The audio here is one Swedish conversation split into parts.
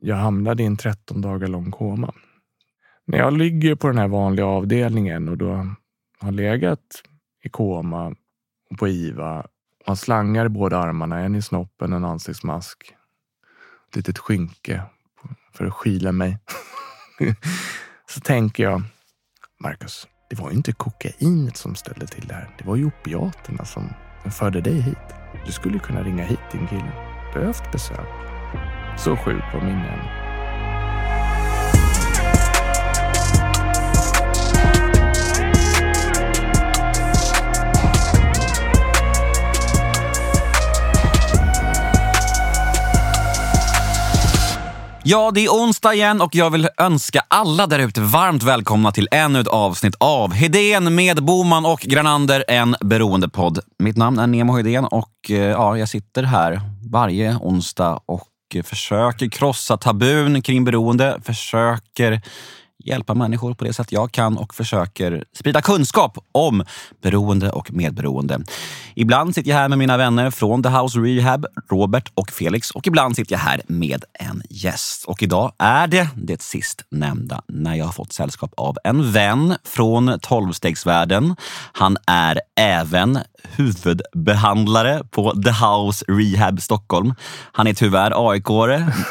jag hamnade i en 13 dagar lång koma. När jag ligger på den här vanliga avdelningen och då har legat i koma och på IVA har slangar i båda armarna, en i snoppen, en ansiktsmask. Ett litet skynke för att skyla mig. Så tänker jag, Marcus, det var ju inte kokainet som ställde till det här. Det var ju opiaterna som förde dig hit. Du skulle kunna ringa hit din kille. Du har haft besök. Så sjuk på minnen. Ja, det är onsdag igen och jag vill önska alla där ute varmt välkomna till ännu ett avsnitt av Hedén med Boman och Granander, en beroendepodd. Mitt namn är Nemo Hedén och eh, ja, jag sitter här varje onsdag och försöker krossa tabun kring beroende, försöker hjälpa människor på det sätt jag kan och försöker sprida kunskap om beroende och medberoende. Ibland sitter jag här med mina vänner från The House Rehab, Robert och Felix och ibland sitter jag här med en gäst. Och idag är det det sist nämnda när jag har fått sällskap av en vän från tolvstegsvärlden. Han är även huvudbehandlare på The House Rehab Stockholm. Han är tyvärr aik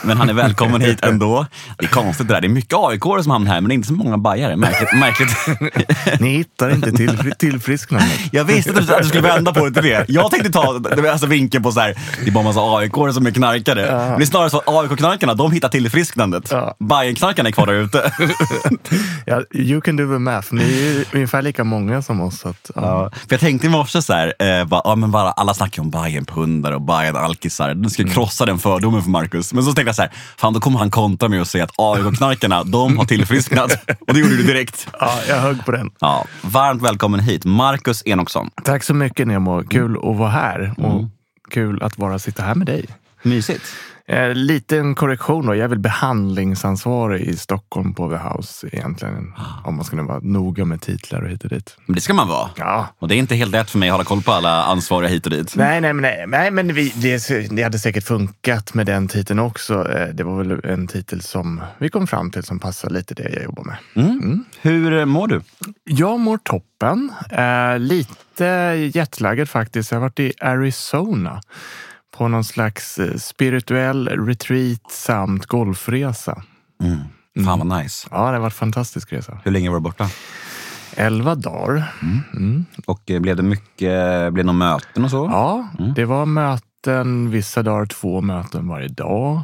men han är välkommen hit ändå. Det är konstigt det där. Det är mycket aik som hamnar här, men det är inte så många bajare. Märkligt. märkligt. Ni hittar inte till, tillfrisknandet. Jag visste att du, att du skulle vända på det till det. Jag tänkte ta alltså vinkeln på så här, det är bara massa aik som är knarkare. Ja. Men det är snarare så att AIK-knarkarna, de hittar tillfrisknandet. Ja. Bajenknarkarna är kvar där ute. ja, you can do the math. Ni är ungefär lika många som oss. Att, ja. ja. För jag tänkte i morse så här, eh, bara, ja, men bara, alla snackar om Bajen-pundare och Bajen-alkisar. Du ska mm. krossa den fördomen för Marcus. Men så tänkte jag så här, fan då kommer han kontra med att säga att AIK-knarkarna, de har tillfrisknat. och det gjorde du direkt. Ja, jag högg på den. Ja, varmt välkommen hit, Marcus Enoksson. Tack så mycket Nemo. Kul att vara här och mm. kul att vara sitta här med dig. Mysigt. Eh, liten korrektion då. Jag är väl behandlingsansvarig i Stockholm på The House egentligen. Om man ska vara noga med titlar och hit och dit. Men det ska man vara. Ja. Och det är inte helt lätt för mig att hålla koll på alla ansvariga hit och dit. Nej, nej, nej, nej, men vi, det, det hade säkert funkat med den titeln också. Eh, det var väl en titel som vi kom fram till som passar lite det jag jobbar med. Mm. Mm. Hur mår du? Jag mår toppen. Eh, lite jetlaggad faktiskt. Jag har varit i Arizona på någon slags eh, spirituell retreat samt golfresa. Mm. Fan vad nice. Ja, det varit en fantastisk resa. Hur länge var du borta? Elva dagar. Mm. Mm. Och eh, blev det mycket, blev det några möten och så? Ja, mm. det var möten, vissa dagar två möten varje dag.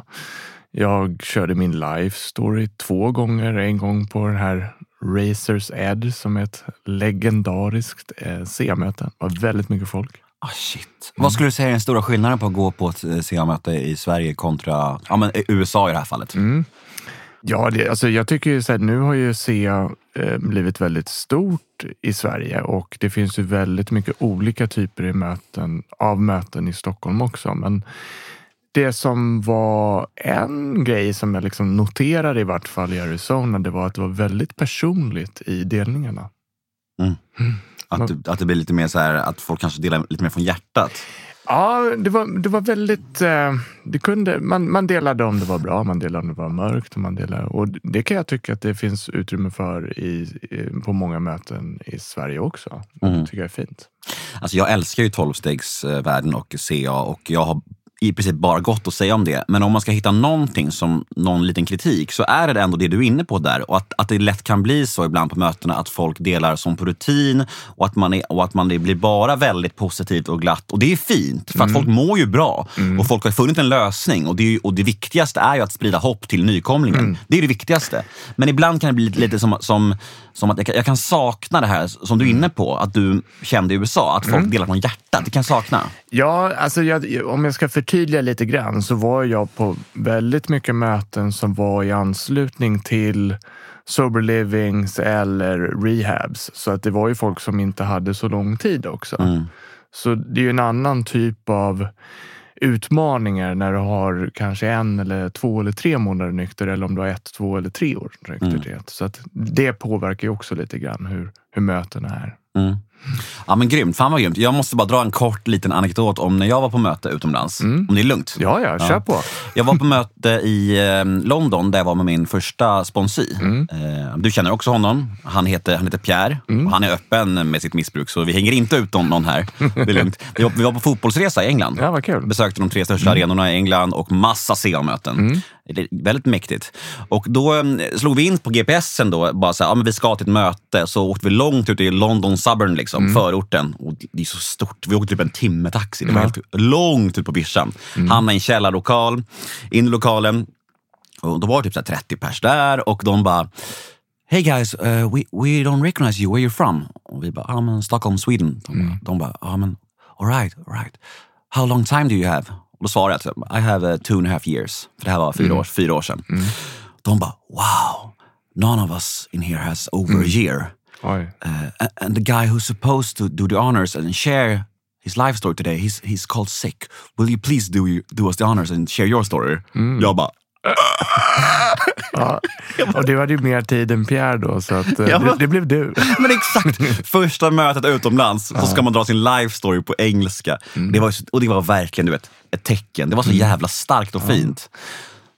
Jag körde min life story två gånger. En gång på den här Racers Edge som är ett legendariskt eh, C-möte. Det var väldigt mycket folk. Ah, shit. Mm. Vad skulle du säga är den stora skillnaden på att gå på ett eh, CA-möte i Sverige kontra ja, men USA i det här fallet? Mm. Ja, det, alltså jag tycker ju så här, nu har ju CA eh, blivit väldigt stort i Sverige och det finns ju väldigt mycket olika typer i möten, av möten i Stockholm också. Men det som var en grej som jag liksom noterade i vart fall i Arizona, det var att det var väldigt personligt i delningarna. Mm. Att, du, att det blir lite mer så här, att folk kanske delar lite mer från hjärtat? Ja, det var, det var väldigt... Eh, det kunde, man, man delade om det var bra, man delade om det var mörkt. Och man delade, och det kan jag tycka att det finns utrymme för i, på många möten i Sverige också. Mm. Det tycker jag är fint. Alltså jag älskar ju tolvstegsvärlden och CA och jag har i princip bara gott att säga om det. Men om man ska hitta någonting som någon liten kritik så är det ändå det du är inne på där. Och att, att det lätt kan bli så ibland på mötena att folk delar som på rutin och att man, är, och att man det blir bara väldigt positivt och glatt. Och det är fint, för att mm. folk mår ju bra mm. och folk har funnit en lösning. Och det, och det viktigaste är ju att sprida hopp till nykomlingen. Mm. Det är det viktigaste. Men ibland kan det bli lite, lite som, som, som att jag, jag, kan sakna det här som du är inne på, att du kände i USA, att folk mm. delar från hjärtat. Det kan jag sakna. Ja, alltså jag, om jag ska förtydliga lite grann så var jag på väldigt mycket möten som var i anslutning till sober livings eller rehabs. Så att det var ju folk som inte hade så lång tid också. Mm. Så det är ju en annan typ av utmaningar när du har kanske en eller två eller tre månader nykter eller om du har ett, två eller tre år nykterhet. Mm. Så att det påverkar ju också lite grann hur, hur mötena är. Mm. Ja men grymt, fan vad grymt. Jag måste bara dra en kort liten anekdot om när jag var på möte utomlands. Om det är lugnt. Ja, ja, kör på. Jag var på möte i eh, London där jag var med min första sponsi. Mm. Eh, du känner också honom. Han heter, han heter Pierre och han är öppen med sitt missbruk så vi hänger inte ut någon här. Det är lugnt. Vi var, på fotbollsresa i England. Ja, vad kul. Besökte de tre största arenorna i England och massa CA-möten. Det är väldigt mäktigt. Och då eh, slog vi in på GPSen då, bara så här, ja, men vi ska till ett möte. Så åkte vi långt ut i London Suburban, liksom, förorten. Och det är så stort. Vi åkte typ en timme taxi. Det var helt långt ut på vischan. Hamnade i en källarlokal, in i lokalen. Och då var det typ så här 30 pers där och de bara Hey guys, uh, we, we don't recognize you, where you from? Och vi bara, ah, men Stockholm, Sweden. De, de bara, ah, men all right, all right. How long time do you have? Och då svarade jag, typ, I have uh, two and a half years. För det här var fyra, år, fyra år sedan. De bara, wow, none of us in here has over a year. Uh, and the guy who's supposed to do the honors and share his life story today, he's, he's called sick. Will you please do, you, do us the honors and share your story? Jag bara, Ja. Och du hade ju mer tid än Pierre då, så att, eh, Ja, det, men- det blev du. Men exakt! Första mötet utomlands så ska man dra sin life story på engelska. Det var, och det var verkligen du vet, ett tecken. Det var så jävla starkt och fint.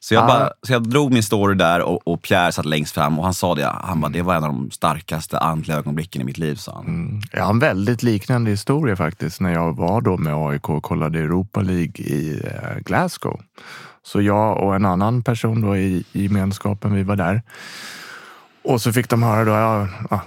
Så jag, Ja. bara, så jag drog min story där och, och Pierre satt längst fram och han sa det. Han bara, det var en av de starkaste andliga ögonblicken i mitt liv, sa han. Jag har en väldigt liknande historia faktiskt när jag var då med AIK och kollade Europa League i eh, Glasgow. Så jag och en annan person då i, i gemenskapen, vi var där. Och så fick de höra då, ja, ja,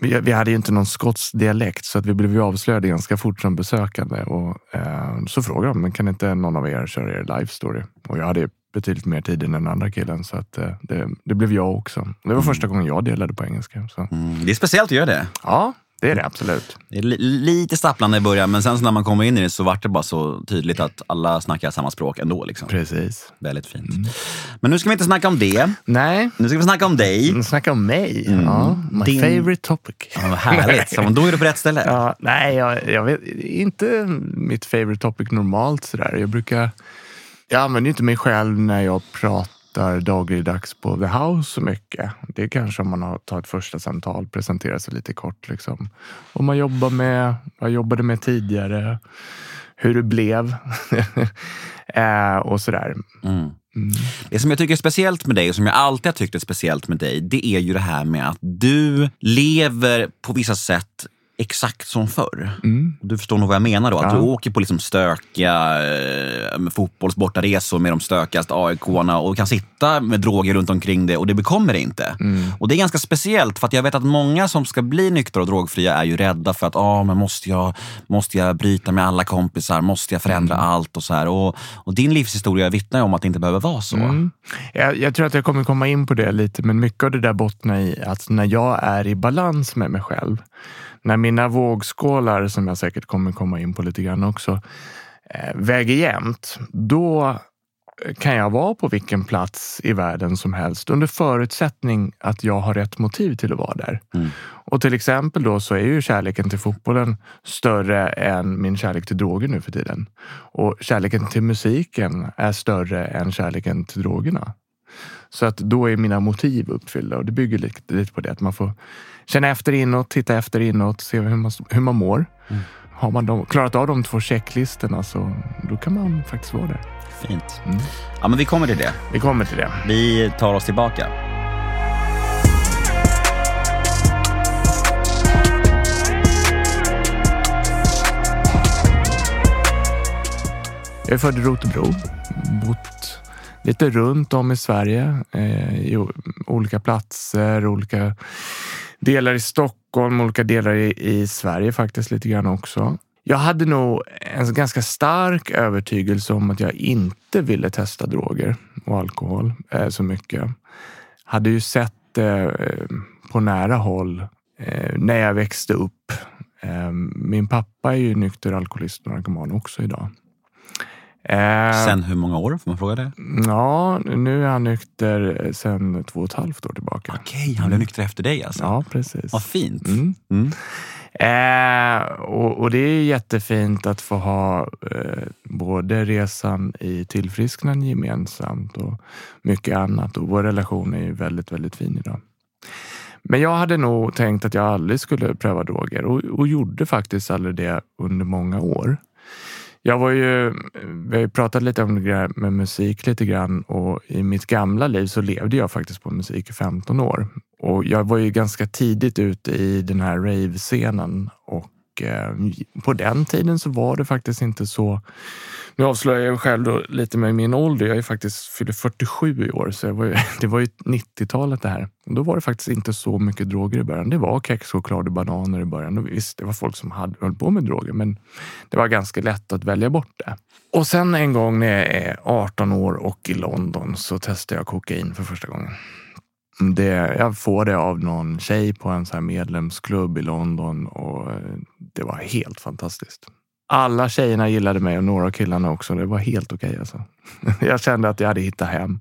vi, vi hade ju inte någon skotsk dialekt så att vi blev ju avslöjade ganska fort som besökande. Och, eh, så frågade de, men kan inte någon av er köra er life story? Och jag hade betydligt mer tid än den andra killen så att eh, det, det blev jag också. Det var första gången jag delade på engelska. Så. Mm, det är speciellt att göra det. Ja, det är det absolut. Det är li- lite stapplande i början, men sen så när man kommer in i det så vart det bara så tydligt att alla snackar samma språk ändå. Liksom. Precis. Väldigt fint. Men nu ska vi inte snacka om det. Nej, Nu ska vi snacka om dig. snacka om mig. Ja, my Din- favorite topic. Ja, härligt. Så, då är du på rätt ställe. Ja, nej, jag, jag vet inte mitt favorite topic normalt sådär. Jag brukar... Jag använder inte mig själv när jag pratar dagligdags på The House så mycket. Det är kanske om man har tagit första samtal, presenterar sig lite kort. Liksom. Och man jobbar med, vad jag jobbade med tidigare, hur det blev eh, och sådär. Mm. Det som jag tycker är speciellt med dig och som jag alltid har tyckt är speciellt med dig, det är ju det här med att du lever på vissa sätt exakt som förr. Du förstår nog vad jag menar då. Att Mm. Ja. du åker på liksom stökiga eh, fotbollsbortaresor med de stökigaste AIK-arna och kan sitta med droger runt omkring det och det bekommer det inte. Mm. Och det är ganska speciellt för att jag vet att många som ska bli nyktra och drogfria är ju rädda för att ah, men måste, jag, måste jag bryta med alla kompisar, måste jag förändra Mm. allt och så här. Och, och din livshistoria vittnar om att det inte behöver vara så. Mm. Jag, jag tror att jag kommer komma in på det lite, men mycket av det där bottnar i att när jag är i balans med mig själv, när mina vågskålar, som jag säkert kommer komma in på lite grann också, eh, väger jämnt, då kan jag vara på vilken plats i världen som helst under förutsättning att jag har rätt motiv till att vara där. Mm. Och till exempel då så är ju kärleken till fotbollen större än min kärlek till droger nu för tiden. Och kärleken till musiken är större än kärleken till drogerna. Så att då är mina motiv uppfyllda och det bygger lite, lite på det att man får känna efter inåt, titta efter inåt, se hur man, hur man mår. Har man de, klarat av de två checklistorna så då kan man faktiskt vara där. Fint. Mm. Ja, men vi kommer till det. Vi kommer till det. Vi tar oss tillbaka. Jag är född i Rotebro. Bott lite runt om i Sverige. Eh, I olika platser, olika delar i Stockholm, olika delar i, i Sverige faktiskt lite grann också. Jag hade nog en ganska stark övertygelse om att jag inte ville testa droger och alkohol eh, så mycket. Hade ju sett eh, på nära håll eh, när jag växte upp. Eh, min pappa är ju nykter alkoholist och narkoman också idag. Eh, Sen hur många år? Får man fråga det? Ja, nu är han nykter sedan två och ett halvt år tillbaka. Okej, han blev nykter efter dig alltså. Ja, precis. Vad fint. Mm. Mm. Eh, och, och det är jättefint att få ha eh, både resan i tillfrisknande gemensamt och mycket annat. Och vår relation är ju väldigt, väldigt fin idag. Men jag hade nog tänkt att jag aldrig skulle pröva droger och, och gjorde faktiskt aldrig det under många år. Jag var ju, vi har ju pratat lite om det här med musik lite grann och i mitt gamla liv så levde jag faktiskt på musik i 15 år. Och jag var ju ganska tidigt ute i den här rave-scenen och eh, på den tiden så var det faktiskt inte så nu avslöjar jag själv då lite med min ålder. Jag är faktiskt fyller 47 i år, så var ju, det var ju 90-talet det här. Och då var det faktiskt inte så mycket droger i början. Det var kex, choklad och bananer i början. Och visst, det var folk som hade, höll på med droger, men det var ganska lätt att välja bort det. Och sen en gång när jag är 18 år och i London så testade jag kokain för första gången. Det, jag får det av någon tjej på en så medlemsklubb i London och eh, det var helt fantastiskt. Alla tjejerna gillade mig och några av killarna också. Det var helt okej. Okay alltså. Jag kände att jag hade hittat hem.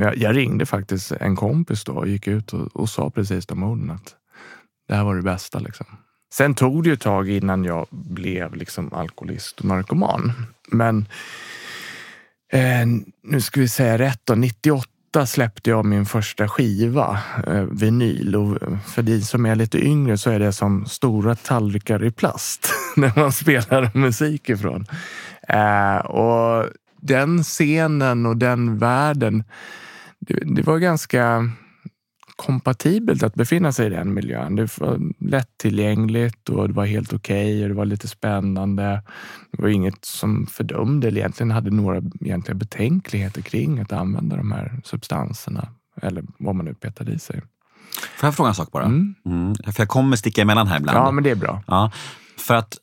Jag, jag ringde faktiskt en kompis då och gick ut och, och sa precis de orden att det här var det bästa. Liksom. Sen tog det ju ett tag innan jag blev liksom alkoholist och narkoman. Men eh, nu ska vi säga rätt då, 98 släppte jag min första skiva, eh, vinyl. Och för de som är lite yngre så är det som stora tallrikar i plast när man spelar musik ifrån. Eh, och den scenen och den världen, det, det var ganska kompatibelt att befinna sig i den miljön. Det var lättillgängligt och det var helt okej okay och det var lite spännande. Det var inget som fördömde eller egentligen hade några egentliga betänkligheter kring att använda de här substanserna eller vad man nu petade i sig. Får jag fråga en sak bara? Mm. Mm. För jag kommer sticka emellan här ibland. Ja, men det är bra. Ja, för att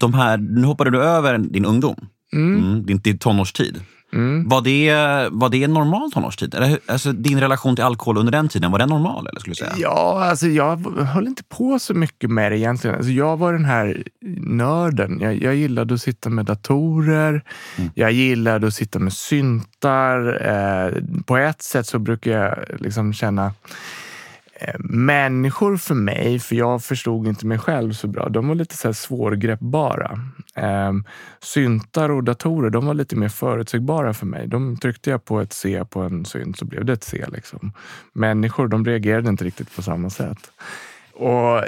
de här, nu hoppade du över din ungdom, mm. Mm, din, din tonårstid. Mm. Var, det, var det en normal tonårstid? Eller, alltså, din relation till alkohol under den tiden, var den normal? Eller, skulle säga? Ja, alltså, jag höll inte på så mycket med det egentligen. Alltså, jag var den här nörden. Jag, jag gillade att sitta med datorer. Mm. Jag gillade att sitta med syntar. Eh, på ett sätt så brukar jag liksom känna Eh, människor för mig, för jag förstod inte mig själv så bra, de var lite så här svårgreppbara. Eh, syntar och datorer, de var lite mer förutsägbara för mig. De tryckte jag på ett C på en synt så blev det ett C. Liksom. Människor, de reagerade inte riktigt på samma sätt. Och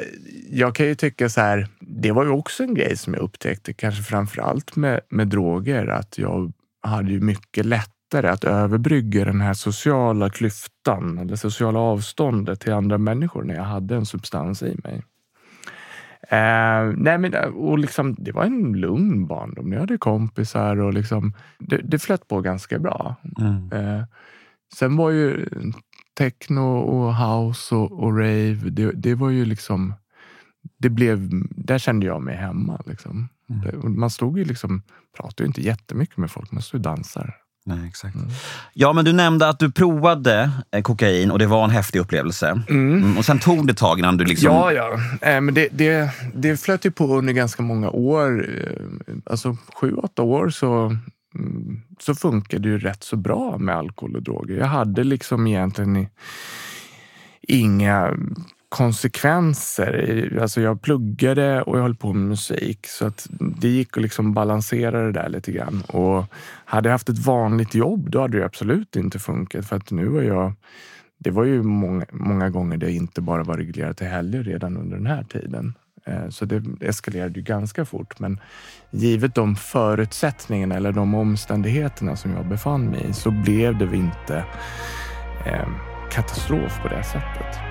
jag kan ju tycka så här, det var ju också en grej som jag upptäckte, kanske framför allt med, med droger, att jag hade ju mycket lätt lättare att överbrygga den här sociala klyftan eller sociala avståndet till andra människor när jag hade en substans i mig. Eh, nej men, och liksom, det var en lugn barndom. Jag hade kompisar och liksom, det, det flöt på ganska bra. Mm. Eh, sen var ju techno och house och, och rave, det, det, var ju liksom... Det blev, där kände jag mig hemma. Liksom. Mm. Man stod ju liksom, pratade ju inte jättemycket med folk, man stod och dansade. Nej, exakt. Mm. Ja, men du nämnde att du provade eh, kokain och det var en häftig upplevelse. Mm. Mm, och sen tog det ett tag innan du liksom... Ja, ja. Eh, men det, det, det flöt ju på under ganska många år. Eh, alltså sju, åtta år så, mm, så funkade det ju rätt så bra med alkohol och droger. Jag hade liksom egentligen inga konsekvenser. Alltså jag pluggade och jag höll på med musik så att det gick att liksom balansera det där lite grann. Och hade jag haft ett vanligt jobb, då hade det absolut inte funkat för att nu är jag det var ju många, många gånger det inte bara var reglerat till helger redan under den här tiden. Eh, så det eskalerade ju ganska fort. Men givet de förutsättningarna eller de omständigheterna som jag befann mig i så blev det inte eh, katastrof på det sättet.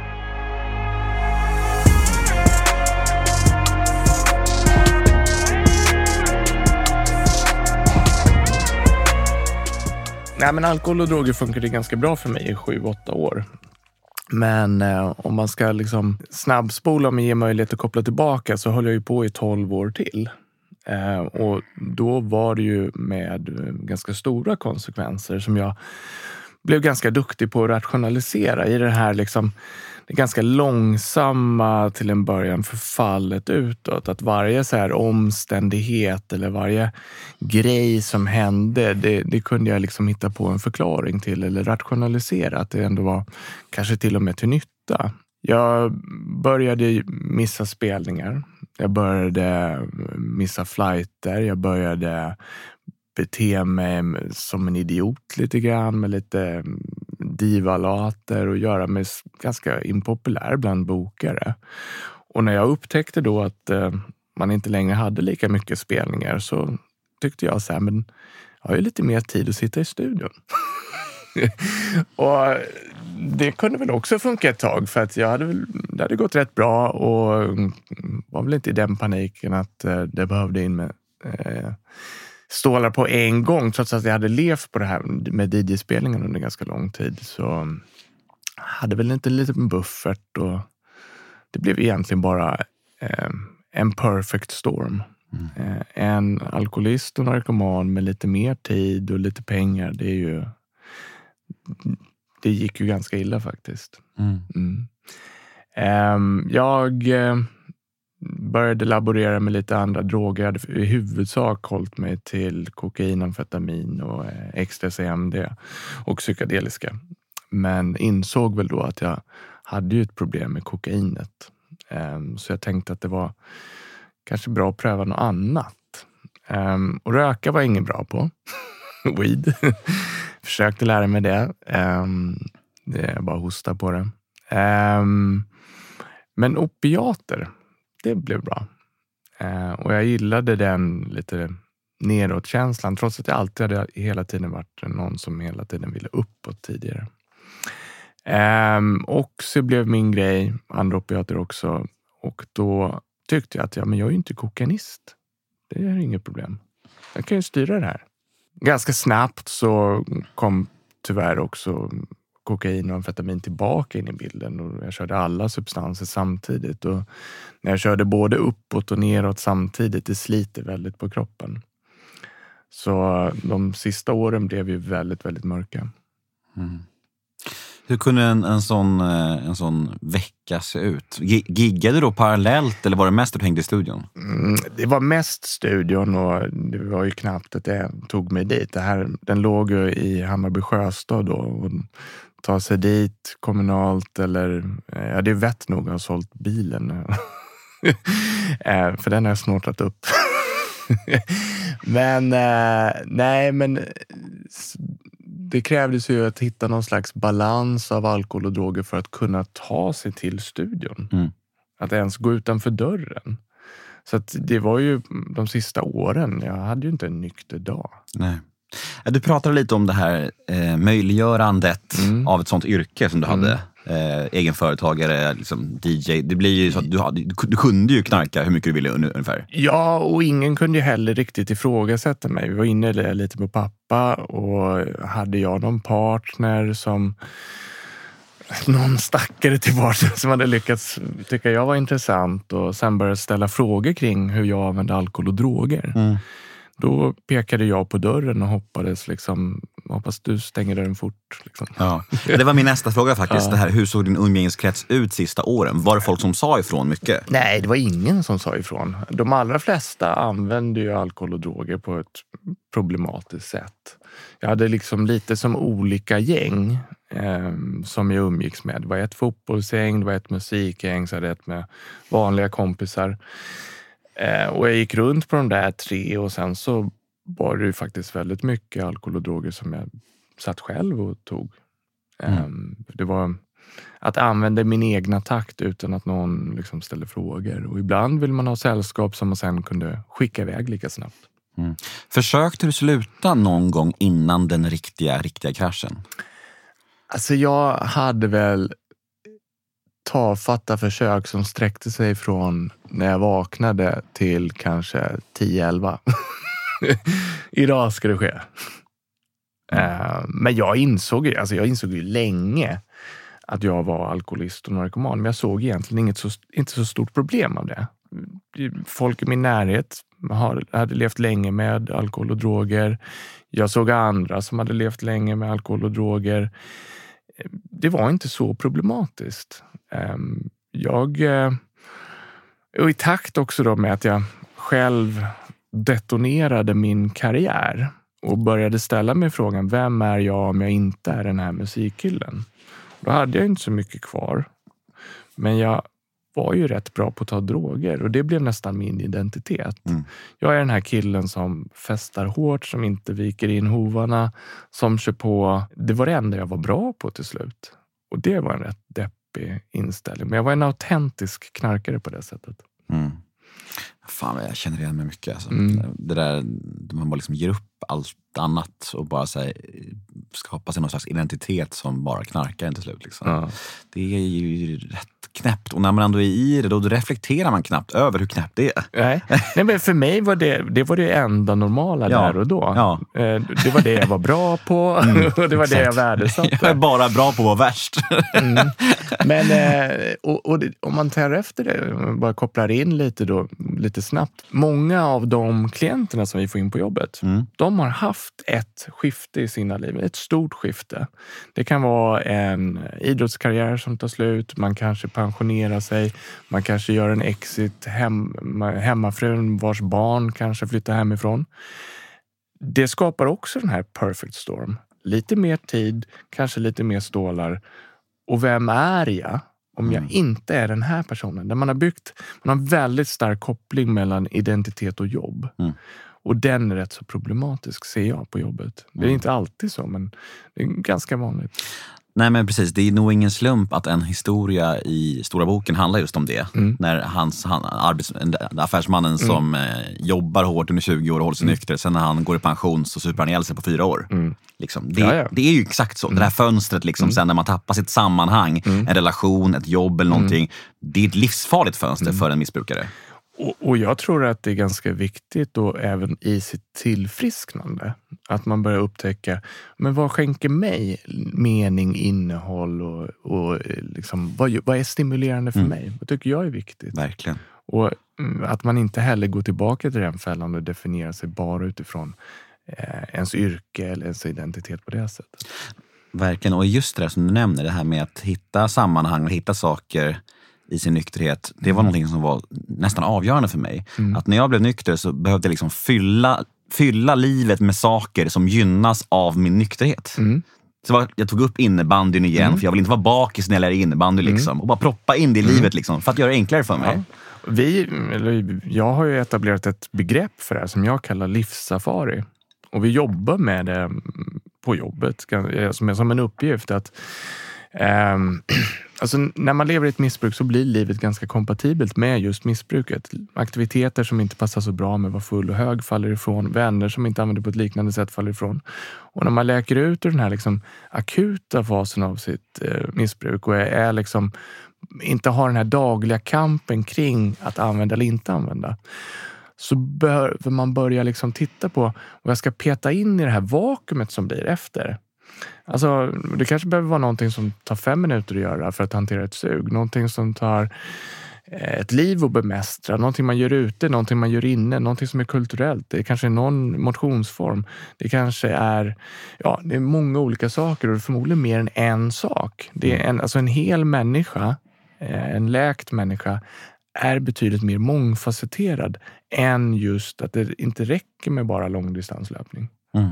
Nej, men alkohol och droger funkade ganska bra för mig i sju, åtta år. Men eh, om man ska liksom snabbspola och ge möjlighet att koppla tillbaka så höll jag ju på i tolv år till. Eh, och då var det ju med eh, ganska stora konsekvenser som jag blev ganska duktig på att rationalisera i det här liksom det ganska långsamma till en början förfallet utåt. Att varje så här omständighet eller varje grej som hände, det, det, kunde jag liksom hitta på en förklaring till eller rationalisera. Att det ändå var kanske till och med till nytta. Jag började missa spelningar. Jag började missa flighter. Jag började bete mig som en idiot lite grann med lite divalater och göra mig ganska impopulär bland bokare. Och när jag upptäckte då att eh, man inte längre hade lika mycket spelningar så tyckte jag så här, men jag har ju lite mer tid att sitta i studion. och det kunde väl också funka ett tag för att jag hade, det hade gått rätt bra och mm, var väl inte i den paniken att eh, det behövde in med eh, stålar på en gång. Trots att jag hade levt på det här med DJ-spelningen under ganska lång tid så hade väl inte en liten buffert och det blev egentligen bara eh, en perfect storm. Mm. Eh, en alkoholist och narkoman med lite mer tid och lite pengar, det är ju det gick ju ganska illa faktiskt. Mm. Mm. Um, jag uh, började laborera med lite andra droger. Jag hade i huvudsak hållit mig till kokain, amfetamin och eh, ecstasy, MD och psykedeliska. Men insåg väl då att jag hade ju ett problem med kokainet. Ehm, så jag tänkte att det var kanske bra att pröva något annat. Ehm, och röka var jag ingen bra på. Weed. Försökte lära mig det. Ehm, det är bara hosta på det. Men opiater, det blev bra. Eh, och jag gillade den lite nedåtkänslan trots att jag alltid hade hela tiden varit någon som hela tiden ville uppåt tidigare. Ehm, och så blev min grej andra opiater också och då tyckte jag att ja, men jag är ju inte kokainist. Det är inget problem. Jag kan ju styra det här. Ganska snabbt så kom tyvärr också kokain och amfetamin tillbaka in i bilden och jag körde alla substanser samtidigt. Och när jag körde både uppåt och neråt samtidigt, det sliter väldigt på kroppen. Så de sista åren blev ju väldigt, väldigt mörka. Mm. Hur kunde en, en, sån, eh, en sån vecka se ut? Giggade du då parallellt eller var det mest att du hängde i studion? Mm, det var mest studion och det var ju knappt att det tog mig dit. Det här, den låg ju i Hammarby sjöstad då. Och ta sig dit kommunalt eller... Eh, ja, det är vett nog att ha sålt bilen. Eh, för den har jag snortat upp. men nej, men det krävdes ju att hitta någon slags balans av alkohol och droger för att kunna ta sig till studion. Mm. Att ens gå utanför dörren. Så det var ju de sista åren. Jag hade ju inte en nykter dag. Nej. Du pratade lite om det här eh, möjliggörandet mm. av ett sånt yrke som du mm. hade eh, egenföretagare, liksom DJ. Det blir ju så att du, hade, du kunde ju knarka hur mycket du ville ungefär. Ja, och ingen kunde ju heller riktigt ifrågasätta mig. Vi var inne lite på pappa och hade jag någon partner som någon stackare till partner som hade lyckats tycka jag var intressant och sen började ställa frågor kring hur jag använde alkohol och droger. Mm. Då pekade jag på dörren och hoppades liksom, hoppas du stänger dörren fort. Liksom. Ja. Det var min nästa fråga faktiskt. Ja. Det här, hur såg din umgängeskrets ut sista åren? Var det folk som sa ifrån mycket? Nej, det var ingen som sa ifrån. De allra flesta använde ju alkohol och droger på ett problematiskt sätt. Jag hade liksom lite som olika gäng eh, som jag umgicks med. Det var ett fotbollsgäng, det var ett musikgäng, så hade ett med vanliga kompisar. Eh, och jag gick runt på de där tre och sen så var det ju faktiskt väldigt mycket alkohol och droger som jag satt själv och tog. Mm. Um, det var att använda min egna takt utan att någon liksom ställde frågor. Och ibland vill man ha sällskap som man sen kunde skicka iväg lika snabbt. Mm. Försökte du sluta någon gång innan den riktiga, riktiga kraschen? Alltså jag hade väl tafatta försök som sträckte sig från när jag vaknade till kanske 10-11. Idag ska det ske. Eh, men jag insåg, alltså jag insåg ju länge att jag var alkoholist och narkoman. Men jag såg egentligen inget så, inte så stort problem av det. Folk i min närhet hade levt länge med alkohol och droger. Jag såg andra som hade levt länge med alkohol och droger. Det var inte så problematiskt. Ehm, jag... Eh, och i takt också då med att jag själv detonerade min karriär och började ställa mig frågan, vem är jag om jag inte är den här musikkillen? Då hade jag inte så mycket kvar. Men jag var ju rätt bra på att ta droger och det blev nästan min identitet. Mm. Jag är den här killen som festar hårt, som inte viker in hovarna, som kör på. Det var det enda jag var bra på till slut. Och det var en rätt deppig inställning. Men jag var en autentisk knarkare på det sättet. Mm. Fan, jag känner igen mig mycket. Alltså. Mm. Det där man bara liksom ger upp allt annat och bara så här, skapar sig någon slags identitet som bara knarkaren till slut. Liksom. Ja. Det är ju rätt knäppt. Och när man ändå är i det, då reflekterar man knappt över hur knäppt det är. Nej. Nej, men för mig var det det, var det enda normala Ja. där och då. Ja. Eh, Det var det jag var bra på och det var det jag exakt. värdesatte. Jag är bara bra på att vara värst. Mm. Men eh, och, och om man tar efter det, bara kopplar in lite, då, lite snabbt. Många av de klienterna som vi får in på jobbet, Mm. de har haft ett skifte i sina liv. Ett stort skifte. Det kan vara en idrottskarriär som tar slut. Man kanske pensionerar sig. Man kanske gör en exit. Hem, hemmafrun vars barn kanske flyttar hemifrån. Det skapar också den här perfect storm. Lite mer tid, kanske lite mer stålar. Och vem är jag om jag Mm. inte är den här personen? Där man har byggt, man har en väldigt stark koppling mellan identitet och jobb. Mm. Och den är rätt så problematisk, ser jag på jobbet. Det är Mm. inte alltid så, men det är ganska vanligt. Nej men precis, det är nog ingen slump att en historia i Stora boken handlar just om det. Mm. När hans, han, arbets, affärsmannen som eh, jobbar hårt under 20 år och håller sig nykter, sen när han går i pension så super han ihjäl sig på fyra år. Mm. Liksom. Det, Ja, ja. det är ju exakt så. Det där fönstret, liksom, sen när man tappar sitt sammanhang, en relation, ett jobb eller någonting. Det är ett livsfarligt fönster för en missbrukare. Och, och jag tror att det är ganska viktigt då även i sitt tillfrisknande. Att man börjar upptäcka, men vad skänker mig mening, innehåll och, och eh, liksom, vad, vad är stimulerande för Mm. mig? Vad tycker jag är viktigt? Verkligen. Och mm, att man inte heller går tillbaka till den fällan och definierar sig bara utifrån eh, ens yrke eller ens identitet på det sättet. Verkligen. Och just det där som du nämner, det här med att hitta sammanhang och hitta saker i sin nykterhet. Det var någonting som var nästan avgörande för mig. Att när jag blev nykter så behövde jag liksom fylla, fylla livet med saker som gynnas av min nykterhet. Mm. Så var- jag tog upp innebandyn igen, för jag vill inte vara bakis när jag lär innebandy. Liksom, och bara proppa in det i livet liksom, för att göra det enklare för mig. Ja. Vi, eller jag har ju etablerat ett begrepp för det här som jag kallar livssafari. Och vi jobbar med det mm, på jobbet som, som en uppgift. att ehm, alltså När man lever i ett missbruk så blir livet ganska kompatibelt med just missbruket. Aktiviteter som inte passar så bra med att vara full och hög faller ifrån. Vänner som inte använder på ett liknande sätt faller ifrån. Och när man läker ut ur den här liksom akuta fasen av sitt eh, missbruk och är, är liksom inte har den här dagliga kampen kring att använda eller inte använda så behöver man börja liksom titta på vad jag ska peta in i det här vakuumet som blir efter. Alltså, det kanske behöver vara någonting som tar fem minuter att göra för att hantera ett sug. Någonting som tar eh, ett liv att bemästra, någonting man gör ute, någonting man gör inne, någonting som är kulturellt. Det kanske är någon motionsform. Det kanske är, ja, det är många olika saker och förmodligen mer än en sak. Det är en, alltså en hel människa, eh, en läkt människa, är betydligt mer mångfacetterad än just att det inte räcker med bara långdistanslöpning. Mm.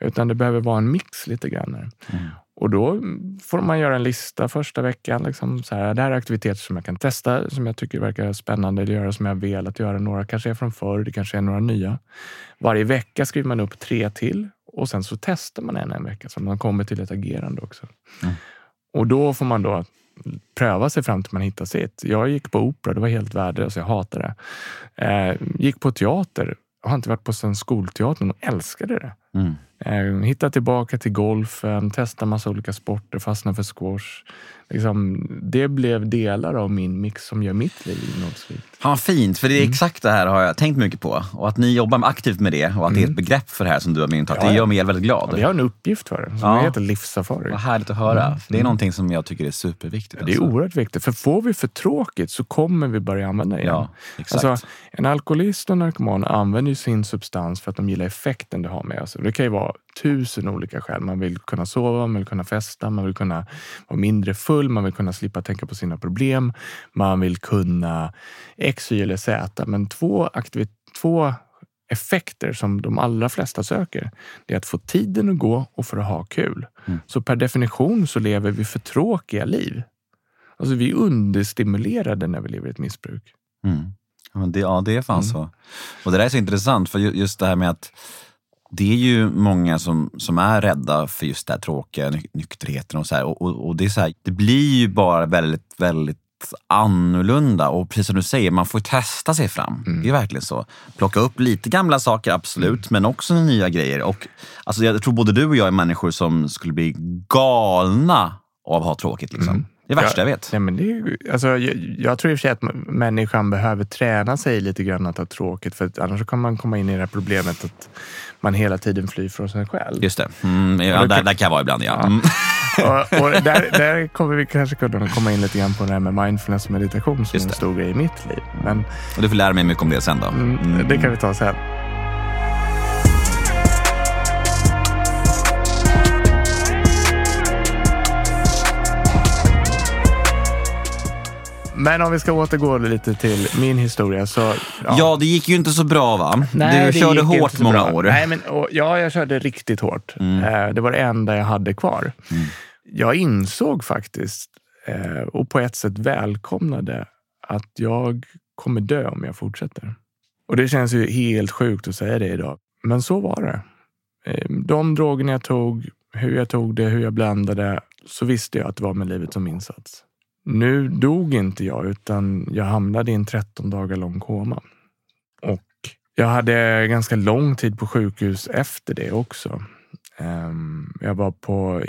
Utan det behöver vara en mix lite grann. Mm. Och då får man göra en lista första veckan. Liksom så här, det här är aktiviteter som jag kan testa, som jag tycker verkar spännande, eller göra som jag velat göra. Några kanske är från förr, det kanske är några nya. Varje vecka skriver man upp tre till och sen så testar man en en vecka så man kommer till ett agerande också. Mm. Och då får man då pröva sig fram till man hittar sitt. Jag gick på opera, det var helt värdelöst, jag hatade det. Eh, gick på teater, har inte varit på sen skolteatern och älskade det. Mm. Eh, hitta tillbaka till golfen, testa massa olika sporter, fastna för squash. Liksom, det blev delar av min mix som gör mitt liv innehållsrikt. Vad fint, för det är Mm. exakt det här har jag tänkt mycket på. Och att ni jobbar aktivt med det och att det är ett begrepp för det här som du har myntat, Mm. Ja, det ja. gör mig väldigt glad. Vi har en uppgift för det, som Ja. heter livssafari. Vad härligt att höra. För det är någonting som jag tycker är superviktigt. Mm. Det är alltså. oerhört viktigt, för får vi för tråkigt så kommer vi börja använda det igen. Ja, exakt. Alltså, en alkoholist och narkoman använder sin substans för att de gillar effekten det har med sig. Det kan ju vara tusen olika skäl. Man vill kunna sova, man vill kunna festa, man vill kunna vara mindre full, man vill kunna slippa tänka på sina problem, man vill kunna X, Y eller Z. Men två, aktivit- två effekter som de allra flesta söker, det är att få tiden att gå och för att ha kul. Mm. Så per definition så lever vi för tråkiga liv. Alltså vi är understimulerade när vi lever i ett missbruk. Mm. Ja, det, ja, det är fan Mm. så. Och det där är så intressant, för ju- just det här med att det är ju många som, som är rädda för just det här tråkiga, ny, nykterheten och så. Och, och, och det är så här, det blir ju bara väldigt, väldigt annorlunda. Och precis som du säger, man får testa sig fram. Mm. Det är verkligen så. Plocka upp lite gamla saker, absolut, men också nya grejer. Och, alltså, jag tror både du och jag är människor som skulle bli galna av att ha tråkigt. Liksom. Mm. Det är värsta Ja, jag vet. Ja, men det är, alltså, jag, jag tror i och för sig att människan behöver träna sig lite grann att ha tråkigt. För att annars kan man komma in i det här problemet att man hela tiden flyr från sig själv. Just det. Mm, ja, där, där kan jag vara ibland, ja. Ja. Mm. Och, och där, där kommer vi kanske kunna komma in lite grann på det här med mindfulness och meditation som är en stor grej i mitt liv. Men Och du får lära mig mycket om det sen då. mm, det kan vi ta sen. Men om vi ska återgå lite till min historia så... Ja. det gick ju inte så bra va? Nej, du körde hårt många bra. år. Nej, men, och, ja, jag körde riktigt hårt. Mm. Eh, det var det enda jag hade kvar. Mm. Jag insåg faktiskt, eh, och på ett sätt välkomnade, att jag kommer dö om jag fortsätter. Och det känns ju helt sjukt att säga det idag. Men så var det. Eh, de drogerna jag tog, hur jag tog det, hur jag blandade, så visste jag att det var med livet som insats. Nu dog inte jag, utan jag hamnade i en 13 dagar lång koma. Och jag hade ganska lång tid på sjukhus efter det också. Ehm, jag var på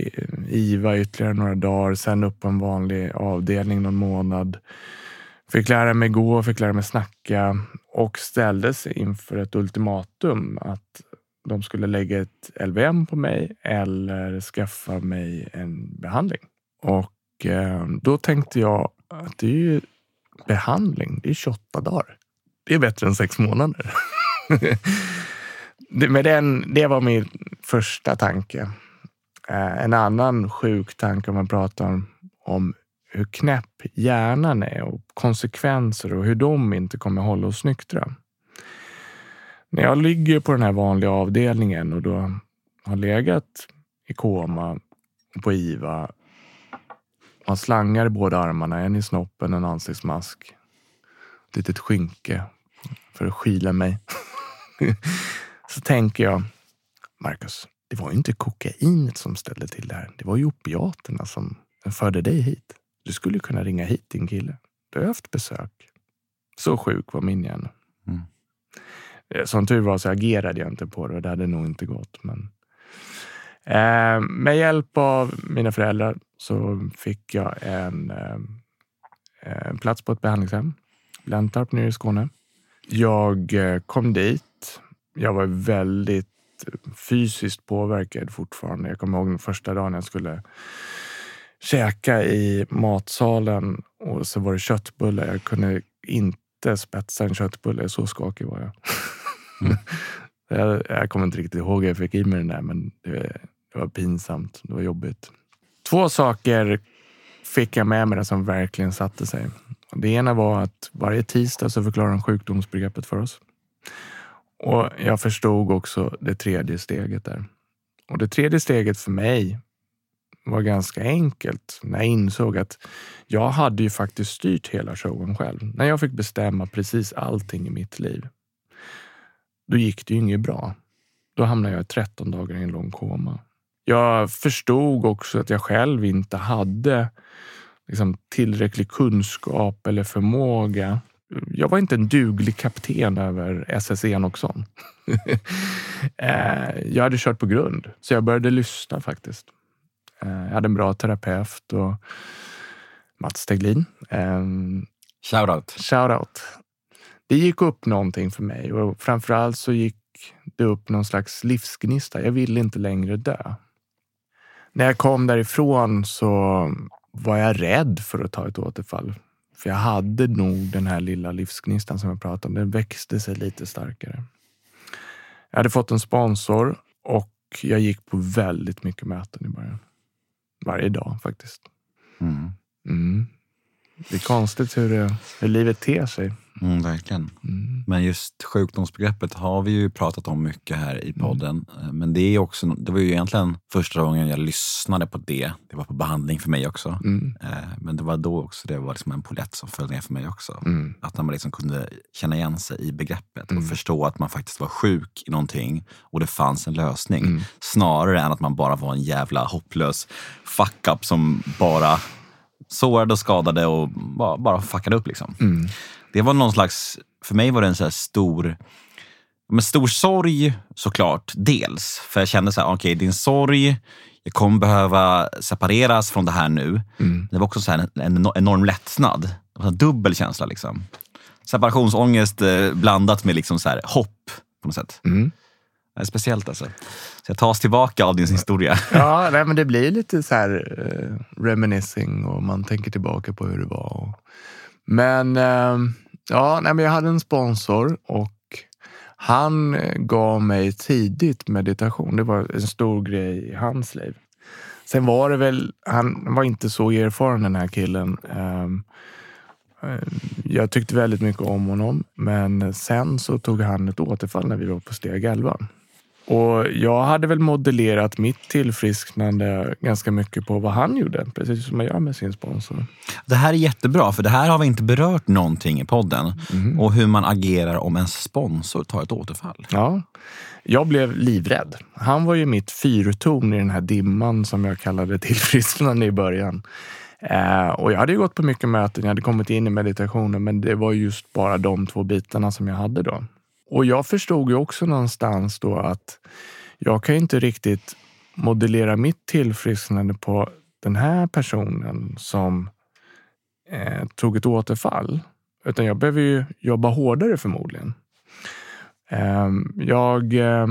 IVA ytterligare några dagar, sen upp på en vanlig avdelning någon månad. Fick lära mig gå, fick lära mig snacka och ställdes inför ett ultimatum att de skulle lägga ett LVM på mig eller skaffa mig en behandling. Och Eh, då tänkte jag att det är ju behandling, det är 28 dagar. Det är bättre än sex månader. det, den, det var min första tanke. Eh, en annan sjuk tanke om man pratar om, om hur knäpp hjärnan är och konsekvenser och hur de inte kommer hålla oss nyktra. När jag ligger på den här vanliga avdelningen och då har legat i koma och på IVA har slangar i båda armarna, en i snoppen, en ansiktsmask, ett litet skynke för att skyla mig. Så tänker jag, Marcus, det var ju inte kokainet som ställde till det här. Det var ju opiaterna som förde dig hit. Du skulle kunna ringa hit din kille. Du har haft besök. Så sjuk var min hjärna. Mm. Eh, Som tur var så agerade jag inte på det och det hade nog inte gått. Men... Eh, med hjälp av mina föräldrar så fick jag en, eh, en plats på ett behandlingshem. Blentarp nere i Skåne. Jag eh, kom dit. Jag var väldigt fysiskt påverkad fortfarande. Jag kommer ihåg den första dagen jag skulle käka i matsalen och så var det köttbullar. Jag kunde inte spetsa en köttbulle, så skakig var jag. jag, jag kommer inte riktigt ihåg hur jag fick i mig den där, men det, det var pinsamt. Det var jobbigt. Två saker fick jag med mig som verkligen satte sig. Det ena var att varje tisdag så förklarar de sjukdomsbegreppet för oss. Och jag förstod också det tredje steget där. Och det tredje steget för mig var ganska enkelt när jag insåg att jag hade ju faktiskt styrt hela showen själv. När jag fick bestämma precis allting i mitt liv. Då gick det ju inget bra. Då hamnade jag i 13 dagar i en lång koma. Jag förstod också att jag själv inte hade liksom, tillräcklig kunskap eller förmåga. Jag var inte en duglig kapten över SS Enoksson. Eh, jag hade kört på grund, så jag började lyssna faktiskt. Eh, Jag hade en bra terapeut och Mats Teglin. Shoutout. Shoutout. Det gick upp någonting för mig och framförallt så gick det upp någon slags livsgnista. Jag ville inte längre dö. När jag kom därifrån så var jag rädd för att ta ett återfall. För jag hade nog den här lilla livsgnistan som jag pratade om. Den växte sig lite starkare. Jag hade fått en sponsor och jag gick på väldigt mycket möten i början. Varje dag faktiskt. Mm. Mm. Det är konstigt hur, det, hur livet ter sig. Mm, verkligen. Mm. Men just sjukdomsbegreppet har vi ju pratat om mycket här i podden. Eh, Men det, är också, det var ju egentligen första gången jag lyssnade på det. Det var på behandling för mig också. Mm. Eh, Men det var då också det var liksom en polett som följde ner för mig också. Mm. Att man liksom kunde känna igen sig i begreppet Mm. och förstå att man faktiskt var sjuk i någonting och det fanns en lösning. Mm. Snarare än att man bara var en jävla hopplös fuck-up som bara sårade och skadade och bara, bara fuckade upp. Liksom. Mm. Det var någon slags, för mig var det en så stor men stor sorg såklart, dels. För jag kände så här, okej, din sorg, jag kommer behöva separeras från det här nu. Mm. Det var också så en, en enorm lättnad. Det var en dubbel känsla. Liksom. Separationsångest eh, blandat med liksom så här hopp på något sätt. Mm. Det är speciellt alltså. Så jag tas tillbaka av din historia. Ja, nej, men det blir lite så här eh, reminiscing och man tänker tillbaka på hur det var. Och, men eh, ja, nej, men jag hade en sponsor och han gav mig tidigt meditation. Det var en stor grej i hans liv. Sen var det väl, han var inte så erfaren den här killen. Ehm, eh, jag tyckte väldigt mycket om honom, men sen så tog han ett återfall när vi var på steg 11. Och jag hade väl modellerat mitt tillfrisknande ganska mycket på vad han gjorde, precis som man gör med sin sponsor. Det här är jättebra, för det här har vi inte berört någonting i podden. Mhm. Och hur man agerar om en sponsor tar ett återfall. Ja, jag blev livrädd. Han var ju mitt fyrtorn i den här dimman som jag kallade tillfrisknande i början. Eh, och jag hade gått på mycket möten, jag hade kommit in i meditationen, men det var just bara de två bitarna som jag hade då. Och jag förstod ju också någonstans då att jag kan ju inte riktigt modellera mitt tillfrisknande på den här personen som eh, tog ett återfall. Utan jag behöver ju jobba hårdare förmodligen. Eh, Jag eh,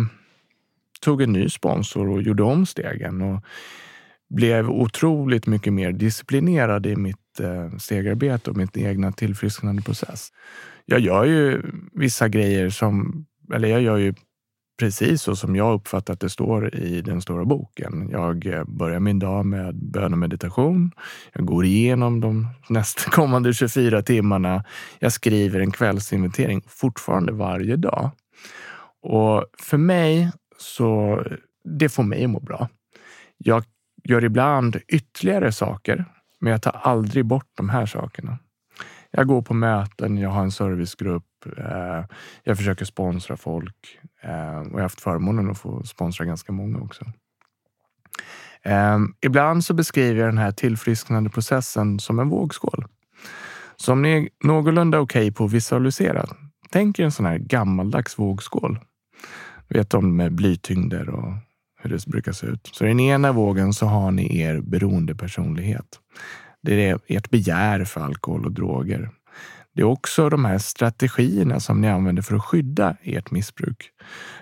tog en ny sponsor och gjorde om stegen och blev otroligt mycket mer disciplinerad i mitt Eh, stegarbete och mitt egna tillfrisknande process. Jag gör ju vissa grejer som, eller jag gör ju precis så som jag uppfattar att det står i den stora boken. Jag eh, börjar min dag med bön och meditation. Jag går igenom de nästkommande 24 timmarna. Jag skriver en kvällsinventering fortfarande varje dag. Och för mig så, det får mig att må bra. Jag gör ibland ytterligare saker, men jag tar aldrig bort de här sakerna. Jag går på möten, jag har en servicegrupp, eh, jag försöker sponsra folk eh, och jag har haft förmånen att få sponsra ganska många också. Eh, ibland så beskriver jag den här tillfrisknande processen som en vågskål. Så om ni är någorlunda okej på att visualisera, tänk er en sån här gammaldags vågskål. Vet om med blytyngder och hur det brukar se ut. Så i den ena vågen så har ni er beroendepersonlighet. Det är ert begär för alkohol och droger. Det är också de här strategierna som ni använder för att skydda ert missbruk.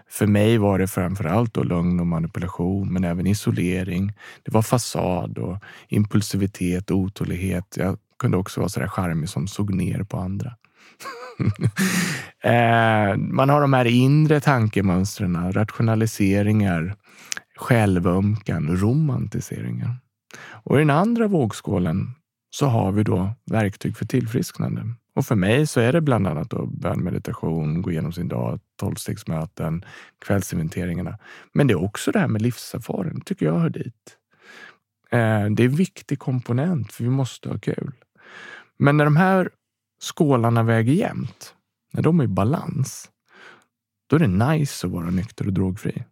För mig var det framför allt då lögn och manipulation, men även isolering. Det var fasad och impulsivitet och otålighet. Jag kunde också vara så där charmig som såg ner på andra. Eh, Man har de här inre tankemönstren, rationaliseringar, självömkan, romantiseringar. Och i den andra vågskålen så har vi då verktyg för tillfrisknande. Och för mig så är det bland annat då bönmeditation, gå igenom sin dag, tolvstegsmöten, kvällsinventeringarna. Men det är också det här med livserfaren, tycker jag hör dit. Eh, Det är en viktig komponent, för vi måste ha kul. Men när de här skålarna väger jämnt, när de är i balans, då är det nice att vara nykter och drogfri.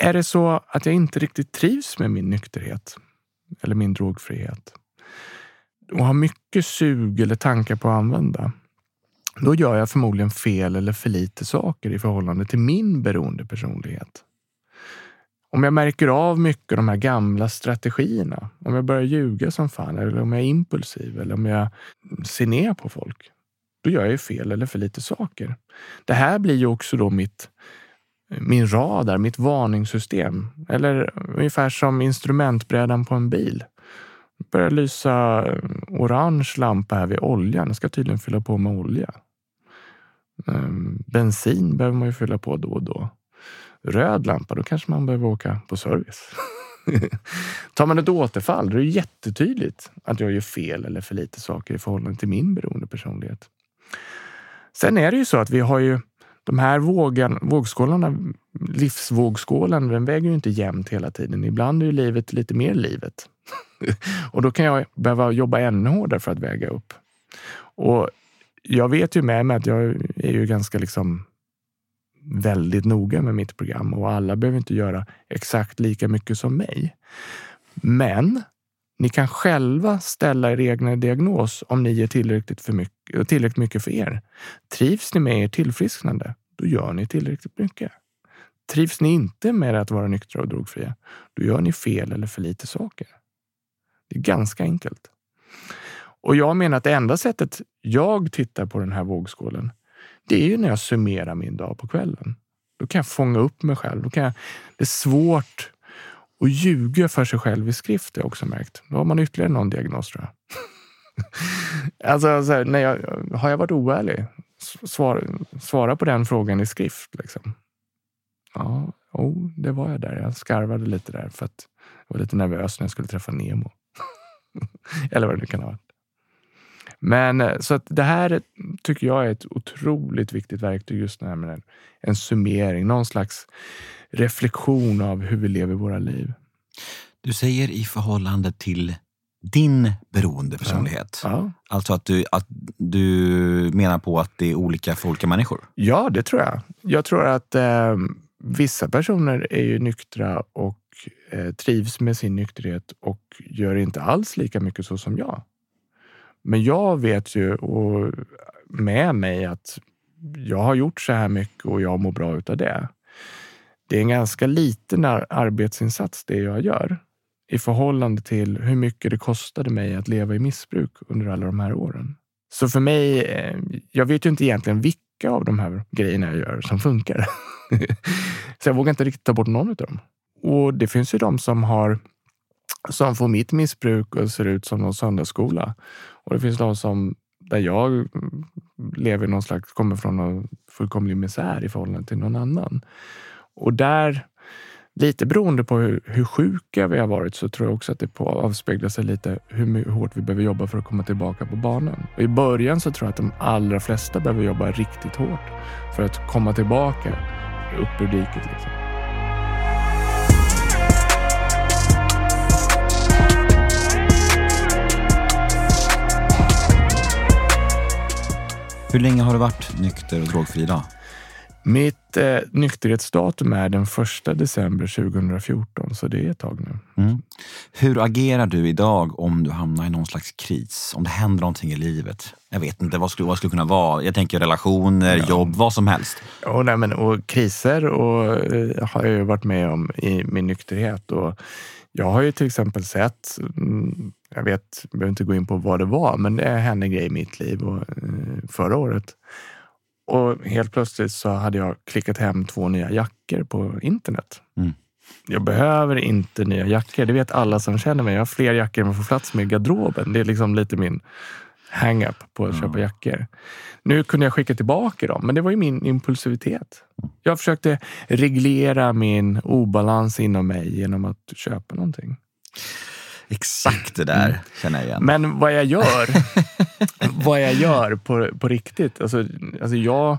Är det så att jag inte riktigt trivs med min nykterhet eller min drogfrihet och har mycket sug eller tankar på att använda, då gör jag förmodligen fel eller för lite saker i förhållande till min beroendepersonlighet. Om jag märker av mycket de här gamla strategierna, om jag börjar ljuga som fan eller om jag är impulsiv eller om jag ser ner på folk, då gör jag ju fel eller för lite saker. Det här blir ju också då mitt min radar, mitt varningssystem. Eller ungefär som instrumentbrädan på en bil. Det börjar lysa orange lampa här vid oljan. Jag ska tydligen fylla på med olja. Ehm, bensin behöver man ju fylla på då och då. Röd lampa, då kanske man behöver åka på service. Tar man ett återfall, då är det jättetydligt att jag gör fel eller för lite saker i förhållande till min beroendepersonlighet. Sen är det ju så att vi har ju de här vågen, vågskålarna, livsvågskålen, den väger ju inte jämnt hela tiden. Ibland är ju livet lite mer livet. och då kan jag behöva jobba ännu hårdare för att väga upp. Och jag vet ju med mig att jag är ju ganska liksom väldigt noga med mitt program och alla behöver inte göra exakt lika mycket som mig. Men ni kan själva ställa er egna diagnos om ni är tillräckligt, för mycket, tillräckligt mycket för er. Trivs ni med er tillfrisknande, då gör ni tillräckligt mycket. Trivs ni inte med att vara nyktra och drogfria, då gör ni fel eller för lite saker. Det är ganska enkelt. Och jag menar att det enda sättet jag tittar på den här vågskålen, det är ju när jag summerar min dag på kvällen. Då kan jag fånga upp mig själv. Då kan jag, det är svårt att ljuga för sig själv i skrift, har jag också märkt. Då har man ytterligare någon diagnos tror jag. alltså, här, när jag, har jag varit oärlig? Svara, svara på den frågan i skrift. Liksom. Ja, oh, det var jag där. Jag skarvade lite där för att jag var lite nervös när jag skulle träffa Nemo. Eller vad det nu kan ha varit. Men eh, så att det här tycker jag är ett otroligt viktigt verktyg just när med en, en summering, någon slags reflektion av hur vi lever våra liv. Du säger i förhållande till din beroendepersonlighet. Ja. Ja. Alltså att du, att du menar på att det är olika för olika människor? Ja, det tror jag. Jag tror att eh, vissa personer är ju nyktra och eh, trivs med sin nykterhet och gör inte alls lika mycket så som jag. Men jag vet ju och med mig att jag har gjort så här mycket och jag mår bra utav det. Det är en ganska liten arbetsinsats det jag gör i förhållande till hur mycket det kostade mig att leva i missbruk under alla de här åren. Så för mig, eh, jag vet ju inte egentligen vilka av de här grejerna jag gör som funkar. så jag vågar inte riktigt ta bort någon av dem. Och det finns ju de som har som får mitt missbruk och ser ut som någon söndagsskola. Och det finns de som där jag mm, lever någon slags, kommer från någon fullkomlig misär i förhållande till någon annan. Och där, lite beroende på hur, hur sjuka vi har varit, så tror jag också att det på, avspeglar sig lite hur hårt vi behöver jobba för att komma tillbaka på banan. Och I början så tror jag att de allra flesta behöver jobba riktigt hårt för att komma tillbaka upp ur diket. Liksom. Hur länge har du varit nykter och drogfri då? Mitt eh, nykterhetsdatum är den 1 december 2014, så det är ett tag nu. Mm. Hur agerar du idag om du hamnar i någon slags kris? Om det händer någonting i livet? Jag vet inte, vad skulle, vad skulle kunna vara? Jag tänker relationer, ja. jobb, vad som helst. Och, nej, men, och kriser och, eh, har jag varit med om i min nykterhet. Och jag har ju till exempel sett mm, jag vet, jag behöver inte gå in på vad det var, men det hände en grej i mitt liv och, eh, förra året. Och helt plötsligt så hade jag klickat hem två nya jackor på internet. Mm. Jag behöver inte nya jackor. Det vet alla som känner mig. Jag har fler jackor än vad får plats med i garderoben. Det är liksom lite min hang-up på att mm. köpa jackor. Nu kunde jag skicka tillbaka dem, men det var ju min impulsivitet. Jag försökte reglera min obalans inom mig genom att köpa någonting. Exakt det där mm. känner jag igen. Men vad jag gör, vad jag gör på, på riktigt. Alltså, alltså jag,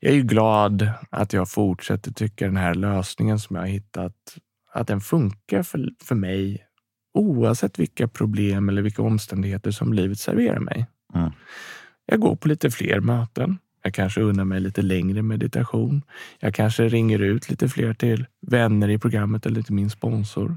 jag är ju glad att jag fortsätter tycka den här lösningen som jag har hittat, att den funkar för, för mig oavsett vilka problem eller vilka omständigheter som livet serverar mig. Mm. Jag går på lite fler möten. Jag kanske unnar mig lite längre meditation. Jag kanske ringer ut lite fler till vänner i programmet eller till min sponsor.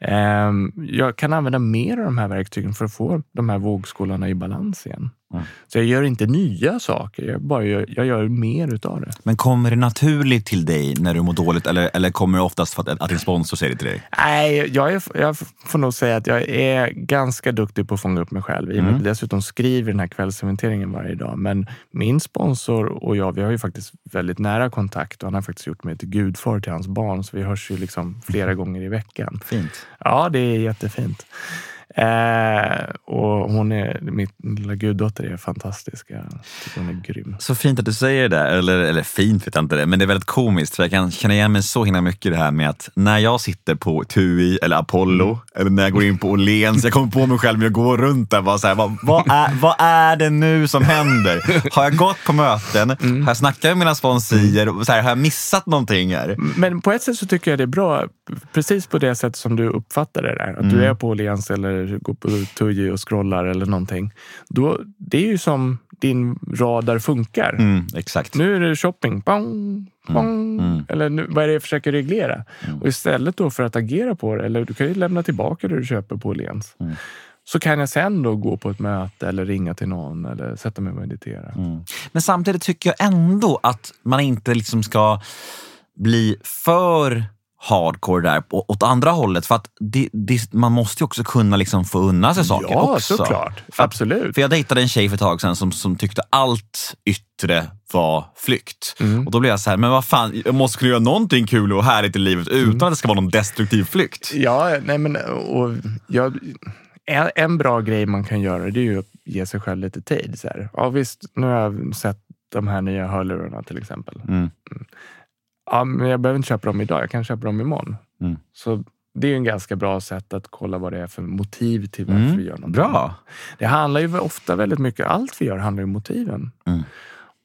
Ehm, jag kan använda mer av de här verktygen för att få de här vågskålarna i balans igen. Mm. Så jag gör inte nya saker, jag, bara gör, jag gör mer utav det. Men kommer det naturligt till dig när du mår dåligt eller, eller kommer det oftast för att, att din sponsor säger det till dig? Nej, jag, är, jag får nog säga att jag är ganska duktig på att fånga upp mig själv. I och med mm. att jag dessutom skriver den här kvällsinventeringen varje dag. Men min sponsor och jag, vi har ju faktiskt väldigt nära kontakt och han har faktiskt gjort mig till gudfar till hans barn. Så vi hörs ju liksom flera gånger i veckan. Fint. Ja, det är jättefint. Eh, och hon är, min lilla guddotter är fantastisk. Jag tycker hon är grym. Så fint att du säger det, eller, eller fint vet jag inte det, men det är väldigt komiskt för jag kan känna igen mig så himla mycket i det här med att när jag sitter på TUI eller Apollo Mm. eller när jag går in på Åhléns, jag kommer på mig själv när jag går runt där bara så här, vad, vad, är, vad är det nu som händer? Har jag gått på möten? Mm. Har jag snackat med mina sponsorer? Så här, har jag missat någonting här? Men på ett sätt så tycker jag det är bra, precis på det sätt som du uppfattar det där. Att Mm. du är på Åhléns eller går på Tuji och scrollar eller någonting. Då, det är ju som din radar funkar. Mm, exakt. Nu är det shopping. Bong, bong. mm. Eller nu, vad är det jag försöker reglera? Och istället då för att agera på det, eller du kan ju lämna tillbaka det du köper på Åhléns. Mm. Så kan jag sen då gå på ett möte eller ringa till någon eller sätta mig och meditera. Mm. Men samtidigt tycker jag ändå att man inte liksom ska bli för hardcore där på- åt andra hållet. För att det, det, man måste ju också kunna liksom få unna sig saker Ja, också. såklart. För att- Absolut. För jag dejtade en tjej för ett tag sedan som, som tyckte allt yttre var flykt. Mm. Och då blev jag så här, men vad fan, jag måste kunna göra någonting kul och härligt i livet utan Mm. att det ska vara någon destruktiv flykt. Ja, nej men och jag, en, en bra grej man kan göra det är ju att ge sig själv lite tid. Så här. Ja, visst, nu har jag sett de här nya hörlurarna till exempel. Mm. Ja, men jag behöver inte köpa dem idag, jag kan köpa dem imorgon. Mm. Så det är en ganska bra sätt att kolla vad det är för motiv till varför Mm, vi gör någonting. Bra. Det handlar ju ofta väldigt mycket, allt vi gör handlar om motiven. Mm.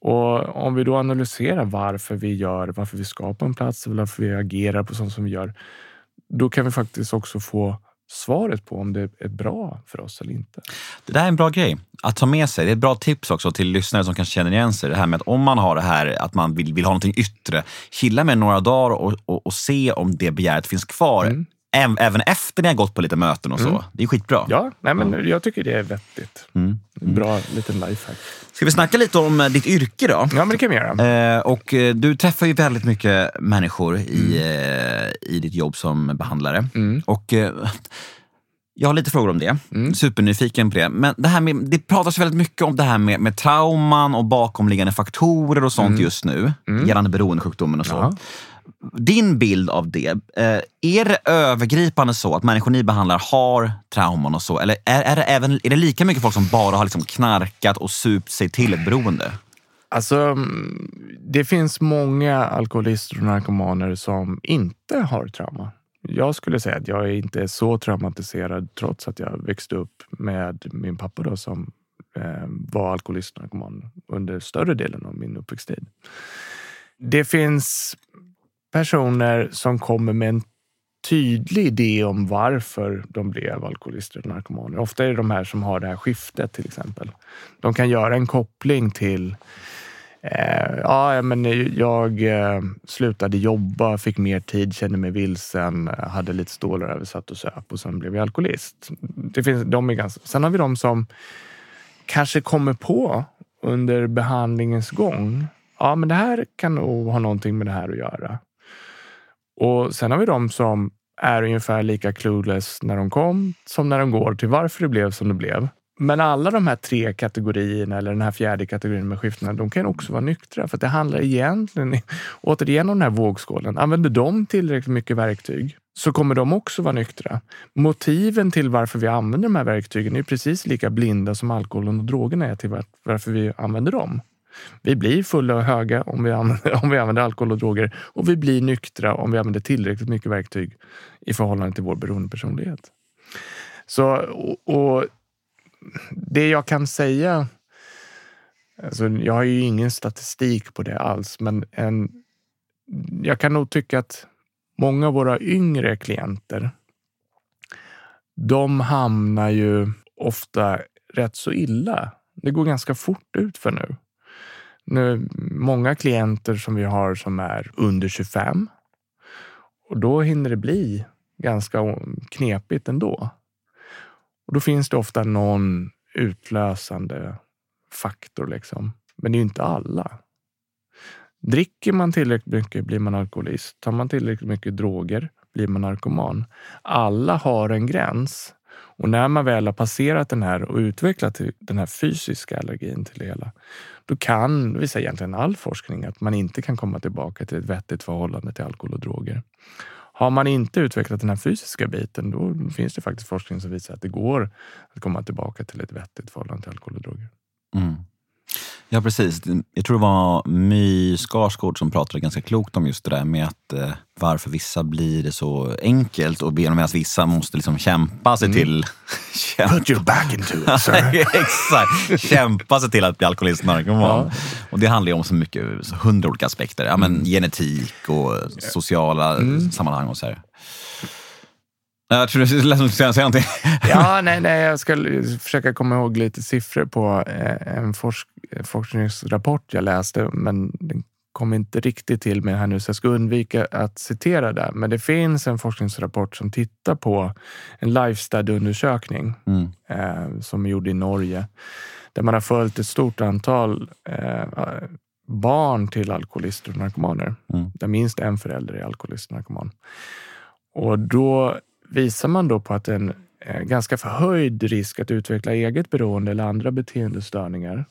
Och om vi då analyserar varför vi gör, varför vi ska på en plats, eller varför vi agerar på sånt som vi gör, då kan vi faktiskt också få svaret på om det är bra för oss eller inte. Det där är en bra grej att ta med sig. Det är ett bra tips också till lyssnare som kanske känner igen sig. Det här med att om man har det här att man vill, vill ha någonting yttre, chilla med några dagar och, och, och se om det begäret finns kvar. Mm. Äv- Även efter ni har gått på lite möten och så. Mm. Det är skitbra. Ja, nej, men jag tycker det är vettigt. Mm. Bra liten lifehack. Ska vi snacka lite om eh, ditt yrke då? Ja, men det kan vi göra. Eh, och eh, du träffar ju väldigt mycket människor i, eh, i ditt jobb som behandlare. Mm. Och eh, jag har lite frågor om det. Mm. Supernyfiken på det. Men det, här med, det pratas väldigt mycket om det här med, med trauman och bakomliggande faktorer och sånt just nu. Mm. Gällande beroendesjukdomen och så. Ja. Din bild av det, eh, är det övergripande så att människor ni behandlar har trauman och så? Eller är, är, det, även, är det lika mycket folk som bara har liksom knarkat och supt sig till ett beroende? Alltså, mm, det finns många alkoholister och narkomaner som inte har trauma. Jag skulle säga att jag inte är så traumatiserad trots att jag växte upp med min pappa då, som eh, var alkoholist och narkoman under större delen av min uppväxttid. Det finns personer som kommer med en tydlig idé om varför de blev alkoholister och narkomaner. Ofta är det de här som har det här skiftet till exempel. De kan göra en koppling till Eh, ja, men jag eh, slutade jobba, fick mer tid, kände mig vilsen, hade lite stålar översatt och söp och sen blev jag alkoholist. Det finns, de är ganska, sen har vi de som kanske kommer på under behandlingens gång. Ja, men det här kan nog ha någonting med det här att göra. Och sen har vi de som är ungefär lika clueless när de kom som när de går till varför det blev som det blev. Men alla de här tre kategorierna eller den här fjärde kategorin med skiftena, de kan också vara nyktra. För att det handlar egentligen, återigen om den här vågskålen. Använder de tillräckligt mycket verktyg så kommer de också vara nyktra. Motiven till varför vi använder de här verktygen är precis lika blinda som alkoholen och drogerna är till varför vi använder dem. Vi blir fulla och höga om vi, använder, om vi använder alkohol och droger och vi blir nyktra om vi använder tillräckligt mycket verktyg i förhållande till vår beroendepersonlighet. Så, och, och det jag kan säga, alltså jag har ju ingen statistik på det alls, men en, jag kan nog tycka att många av våra yngre klienter, de hamnar ju ofta rätt så illa. Det går ganska fort ut för nu nu. Många klienter som vi har som är under 25 och då hinner det bli ganska knepigt ändå. Och då finns det ofta någon utlösande faktor. Liksom. Men det är ju inte alla. Dricker man tillräckligt mycket blir man alkoholist. Tar man tillräckligt mycket droger blir man narkoman. Alla har en gräns. Och när man väl har passerat den här och utvecklat den här fysiska allergin till det hela, då kan, visar egentligen all forskning, att man inte kan komma tillbaka till ett vettigt förhållande till alkohol och droger. Har man inte utvecklat den här fysiska biten, då finns det faktiskt forskning som visar att det går att komma tillbaka till ett vettigt förhållande till alkohol och droger. Mm. Ja, precis. Jag tror det var My Skarsgård som pratade ganska klokt om just det där med att eh, varför vissa blir det så enkelt och medan vissa måste liksom kämpa sig Mm. till... Put your back into it, sir. Exakt! Kämpa sig till att bli alkoholist narkoman. Ja. Och det handlar ju om så mycket, hundra olika aspekter. Ja, men genetik och sociala Mm. sammanhang och så här. Jag tror du lät som att säga någonting. Ja, nej, nej, jag ska försöka komma ihåg lite siffror på eh, en forsk forskningsrapport jag läste, men den kom inte riktigt till mig här nu, så jag ska undvika att citera det. Men det finns en forskningsrapport som tittar på en lifestyle-undersökning Mm. eh, som är gjord i Norge, där man har följt ett stort antal eh, barn till alkoholister och narkomaner, Mm. där minst en förälder är alkoholist och narkoman. Och då visar man då på att en eh, ganska förhöjd risk att utveckla eget beroende eller andra beteendestörningar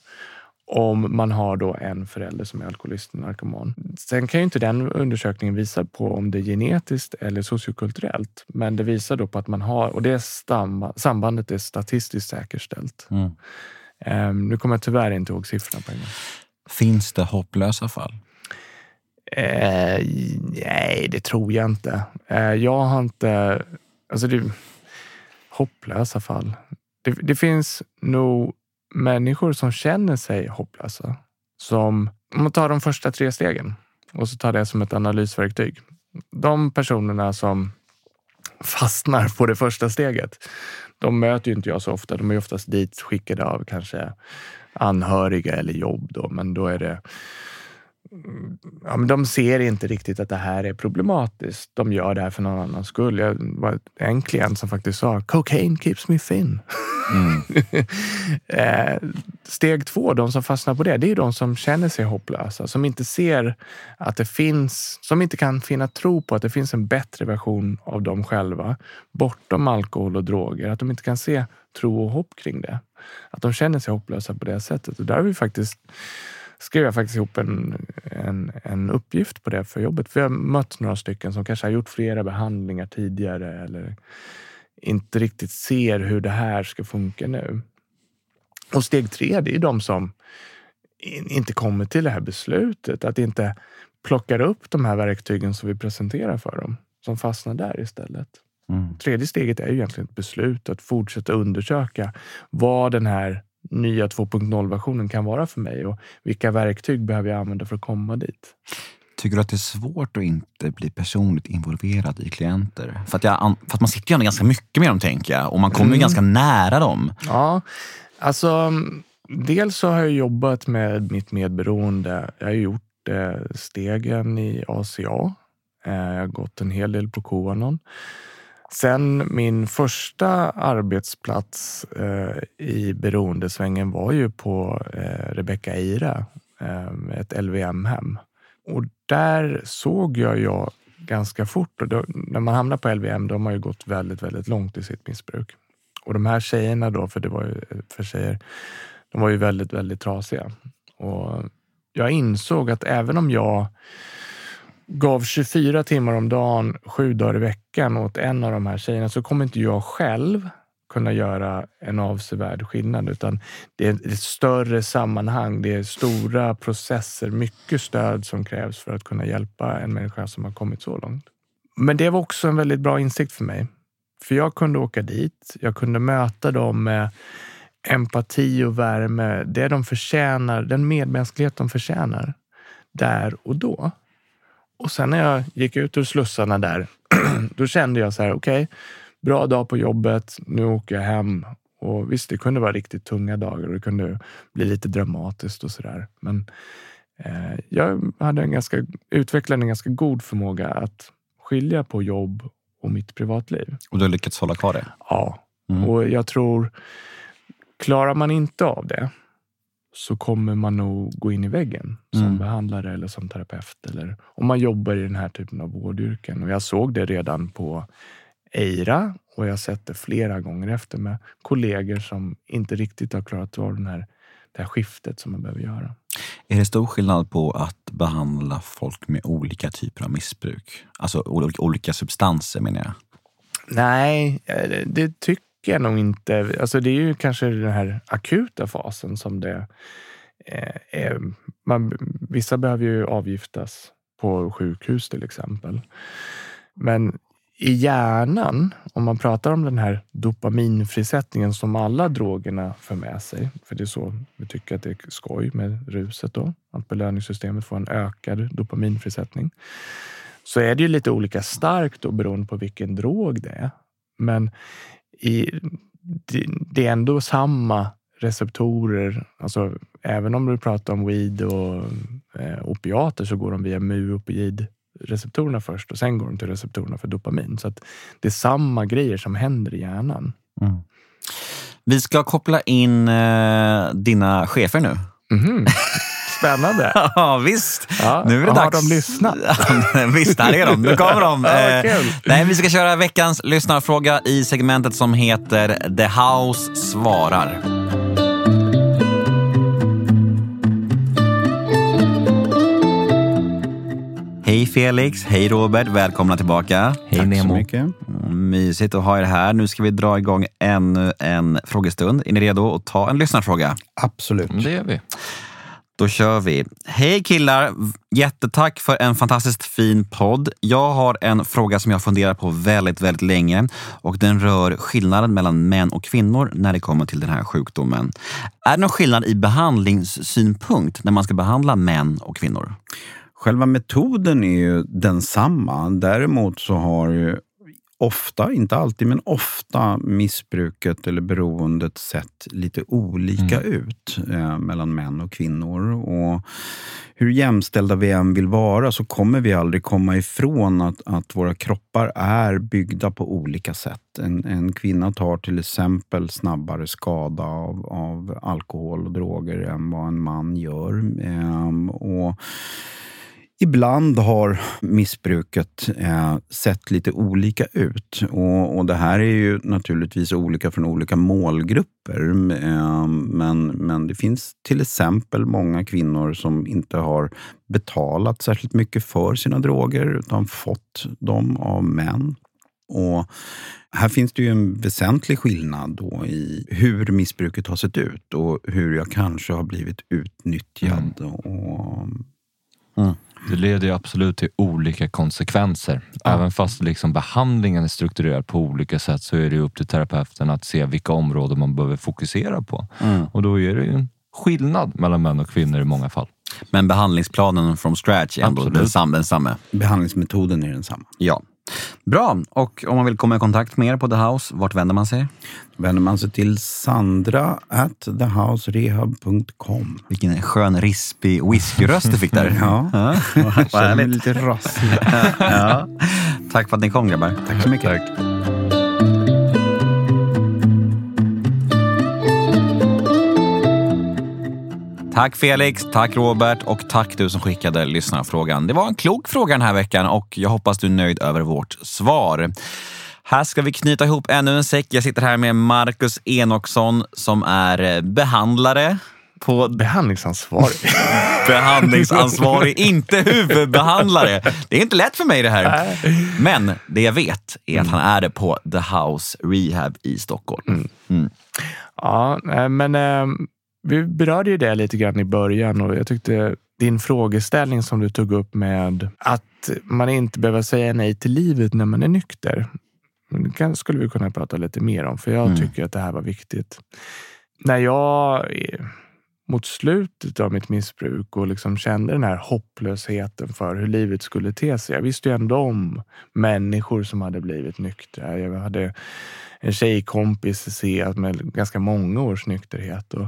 om man har då en förälder som är alkoholist och narkoman. Sen kan ju inte den undersökningen visa på om det är genetiskt eller sociokulturellt, men det visar då på att man har, och det stamma, sambandet är statistiskt säkerställt. Mm. Ehm, nu kommer jag tyvärr inte ihåg siffrorna på en gång. Finns det hopplösa fall? Eh, nej, det tror jag inte. Eh, jag har inte... Alltså det, hopplösa fall. Det, det finns nog människor som känner sig hopplösa. Som, om man tar de första tre stegen och så tar det som ett analysverktyg. De personerna som fastnar på det första steget, de möter ju inte jag så ofta. De är ju oftast dit skickade av kanske anhöriga eller jobb. Då, men då är det ja, men de ser inte riktigt att det här är problematiskt. De gör det här för någon annans skull. Jag var en klient som faktiskt sa cocaine keeps me thin. Mm. eh, steg två, de som fastnar på det, det är de som känner sig hopplösa. Som inte ser att det finns, som inte kan finna tro på att det finns en bättre version av dem själva bortom alkohol och droger. Att de inte kan se tro och hopp kring det. Att de känner sig hopplösa på det sättet. Och där har vi faktiskt skrev jag faktiskt ihop en, en, en uppgift på det för jobbet. Vi har mött några stycken som kanske har gjort flera behandlingar tidigare eller inte riktigt ser hur det här ska funka nu. Och steg tre, det är de som in- inte kommer till det här beslutet. Att inte plockar upp de här verktygen som vi presenterar för dem. Som fastnar där istället. Mm. Tredje steget är ju egentligen ett beslut att fortsätta undersöka vad den här nya 2.0-versionen kan vara för mig och vilka verktyg behöver jag använda för att komma dit. Tycker du att det är svårt att inte bli personligt involverad i klienter? För att, jag, för att man sitter ju ändå ganska mycket med dem, tänker jag. Och man kommer ju Mm. ganska nära dem. Ja, alltså dels så har jag jobbat med mitt medberoende. Jag har gjort eh, stegen i ACA. Eh, jag har gått en hel del på Qanon. Sen min första arbetsplats eh, i beroendesvängen var ju på eh, Rebecca Ira, eh, ett LVM-hem. Och där såg jag, jag ganska fort, och då, när man hamnar på LVM, då har man ju gått väldigt, väldigt långt i sitt missbruk. Och de här tjejerna då, för det var ju för tjejer, de var ju väldigt, väldigt trasiga. Och jag insåg att även om jag gav 24 timmar om dagen, sju dagar i veckan åt en av de här tjejerna så kommer inte jag själv kunna göra en avsevärd skillnad. Utan det är ett större sammanhang. Det är stora processer, mycket stöd som krävs för att kunna hjälpa en människa som har kommit så långt. Men det var också en väldigt bra insikt för mig. För jag kunde åka dit. Jag kunde möta dem med empati och värme. Det de förtjänar, den medmänsklighet de förtjänar. Där och då. Och sen när jag gick ut ur slussarna där, då kände jag så här, okej, bra dag på jobbet, nu åker jag hem. Och visst, det kunde vara riktigt tunga dagar och det kunde bli lite dramatiskt och sådär. Men eh, jag hade en ganska, utvecklade en ganska god förmåga att skilja på jobb och mitt privatliv. Och du har lyckats hålla kvar det? Ja, Mm. och jag tror, klarar man inte av det så kommer man nog gå in i väggen som Mm. behandlare eller som terapeut. Eller om man jobbar i den här typen av vårdyrken. Och jag såg det redan på Eira och jag har sett det flera gånger efter med kollegor som inte riktigt har klarat av den här, det här skiftet som man behöver göra. Är det stor skillnad på att behandla folk med olika typer av missbruk? Alltså olika, substanser menar jag. Nej, eh, det tycker jag nog inte. Alltså det är ju kanske den här akuta fasen som det eh, är. Man, vissa behöver ju avgiftas på sjukhus till exempel. Men i hjärnan, om man pratar om den här dopaminfrisättningen som alla drogerna för med sig, för det är så vi tycker att det är skoj med ruset då, att belöningssystemet får en ökad dopaminfrisättning, så är det ju lite olika starkt då beroende på vilken drog det är. Men i, det, det är ändå samma receptorer. Alltså, även om du pratar om weed och eh, opiater så går de via mu-opioid receptorerna först och sen går de till receptorerna för dopamin. Så att det är samma grejer som händer i hjärnan. Mm. Vi ska koppla in eh, dina chefer nu. Mm. Spännande. ja, visst. Ja, nu är det dags. Har de lyssnat? visst, här är de. Nu kommer de. ja, eh, nej, vi ska köra veckans lyssnarfråga i segmentet som heter The House svarar. Hej Felix, hej Robert, välkomna tillbaka. Hej Tack Nemo. så mycket. Mysigt att ha er här. Nu ska vi dra igång ännu en frågestund. Är ni redo att ta en lyssnarfråga? Absolut. Det gör vi. Då kör vi. Hej killar! Jättetack för en fantastiskt fin podd. Jag har en fråga som jag funderat på väldigt, väldigt länge och den rör skillnaden mellan män och kvinnor när det kommer till den här sjukdomen. Är det någon skillnad i behandlingssynpunkt när man ska behandla män och kvinnor? Själva metoden är ju densamma. Däremot så har ju ofta, inte alltid, men ofta missbruket eller beroendet sett lite olika mm. ut eh, mellan män och kvinnor. Och hur jämställda vi än vill vara så kommer vi aldrig komma ifrån att, att våra kroppar är byggda på olika sätt. En, en kvinna tar till exempel snabbare skada av, av alkohol och droger än vad en man gör. Eh, och Ibland har missbruket eh, sett lite olika ut. Och, och, Det här är ju naturligtvis olika från olika målgrupper. Eh, men, men det finns till exempel många kvinnor som inte har betalat särskilt mycket för sina droger utan fått dem av män. Och här finns det ju en väsentlig skillnad då i hur missbruket har sett ut och hur jag kanske har blivit utnyttjad. Mm. Och, mm. Det leder ju absolut till olika konsekvenser. Ja. Även fast liksom behandlingen är strukturerad på olika sätt så är det upp till terapeuten att se vilka områden man behöver fokusera på. Mm. Och då är det ju en skillnad mellan män och kvinnor i många fall. Men behandlingsplanen from scratch är ändå densamma? Behandlingsmetoden är densamma. Ja. Bra. Och om man vill komma i kontakt med er på The House, vart vänder man sig? vänder man sig till Sandra at thehouserehab.com. Vilken skön rispig whiskyröst du fick där. ja, ja. känner mig lite rasslig. ja. Tack för att ni kom grabbar. Tack så mycket. Tack. Tack Felix, tack Robert och tack du som skickade lyssnarfrågan. Det var en klok fråga den här veckan och jag hoppas du är nöjd över vårt svar. Här ska vi knyta ihop ännu en säck. Jag sitter här med Marcus Enoksson som är eh, behandlare på... Behandlingsansvarig. Behandlingsansvarig, inte huvudbehandlare. Det är inte lätt för mig det här. Men det jag vet är att han är det på The House Rehab i Stockholm. Mm. Mm. Ja, men eh, vi berörde ju det lite grann i början och jag tyckte din frågeställning som du tog upp med att man inte behöver säga nej till livet när man är nykter. Det skulle vi kunna prata lite mer om, för jag mm. tycker att det här var viktigt. När jag mot slutet av mitt missbruk och liksom kände den här hopplösheten för hur livet skulle te sig. Jag visste ju ändå om människor som hade blivit nyktra. Jag hade en tjejkompis med ganska många års nykterhet. Och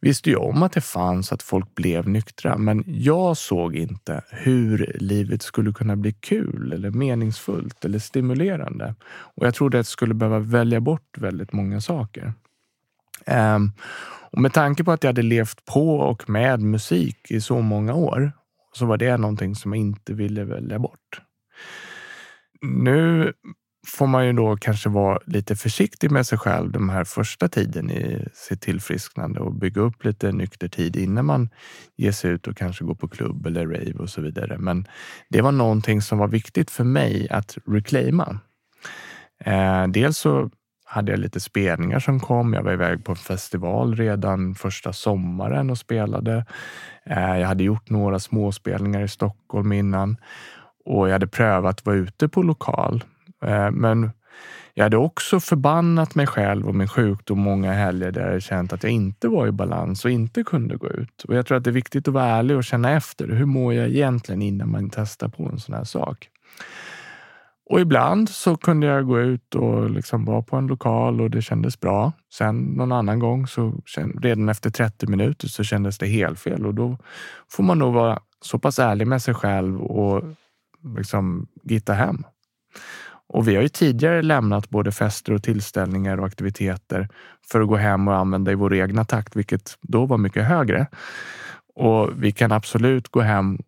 visste ju om att det fanns att folk blev nyktra, men jag såg inte hur livet skulle kunna bli kul eller meningsfullt eller stimulerande. Och jag trodde att jag skulle behöva välja bort väldigt många saker. Um, och med tanke på att jag hade levt på och med musik i så många år så var det någonting som jag inte ville välja bort. Nu får man ju då kanske vara lite försiktig med sig själv den här första tiden i sitt tillfrisknande och bygga upp lite nykter tid innan man ger sig ut och kanske går på klubb eller rave och så vidare. Men det var någonting som var viktigt för mig att reclaima. Eh, dels så hade jag lite spelningar som kom. Jag var iväg på en festival redan första sommaren och spelade. Eh, jag hade gjort några småspelningar i Stockholm innan och jag hade prövat att vara ute på lokal. Eh, men jag hade också förbannat mig själv och min sjukdom många helger där jag känt att jag inte var i balans och inte kunde gå ut. Och jag tror att det är viktigt att vara ärlig och känna efter. Hur mår jag egentligen innan man testar på en sån här sak? Och ibland så kunde jag gå ut och liksom vara på en lokal och det kändes bra. Sen någon annan gång, så redan efter 30 minuter, så kändes det helt fel och då får man nog vara så pass ärlig med sig själv och liksom gitta hem. Och vi har ju tidigare lämnat både fester och tillställningar och aktiviteter för att gå hem och använda i vår egna takt, vilket då var mycket högre. Och vi kan absolut gå hem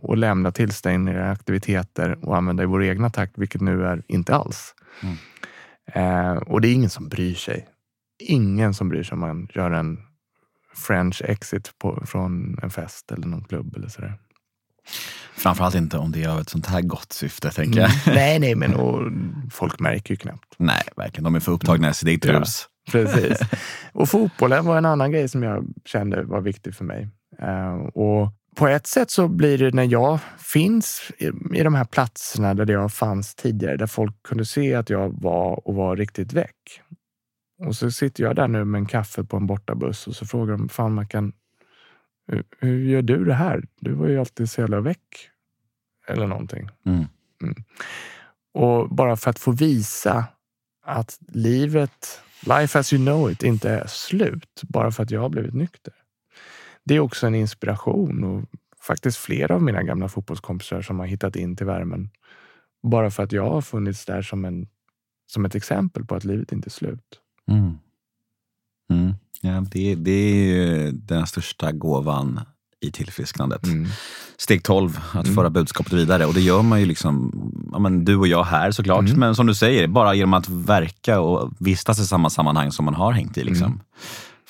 och lämna tillställningar aktiviteter och använda i vår egna takt, vilket nu är inte alls. Mm. Eh, och det är ingen som bryr sig. Ingen som bryr sig om man gör en French exit på, från en fest eller någon klubb eller sådär. Framförallt inte om det är av ett sånt här gott syfte, tänker jag. Mm. Nej, nej, men och, folk märker ju knappt. Nej, verkligen. De är för upptagna i sitt eget rus. Precis. Och fotbollen var en annan grej som jag kände var viktig för mig. Uh, och på ett sätt så blir det när jag finns i, i de här platserna där jag fanns tidigare, där folk kunde se att jag var och var riktigt väck. Och så sitter jag där nu med en kaffe på en bortabuss och så frågar de, fan man kan hur, hur gör du det här? Du var ju alltid så jävla väck. Eller någonting. Mm. Mm. Och bara för att få visa att livet, life as you know it, inte är slut bara för att jag har blivit nykter. Det är också en inspiration och faktiskt flera av mina gamla fotbollskompisar som har hittat in till värmen. Bara för att jag har funnits där som, en, som ett exempel på att livet inte är slut. Mm. Mm. Ja, det, det är den största gåvan i tillfrisknandet. Mm. Steg 12, att mm. föra budskapet vidare. Och det gör man ju liksom, ja, men du och jag här såklart, mm. men som du säger, bara genom att verka och vistas i samma sammanhang som man har hängt i. Liksom.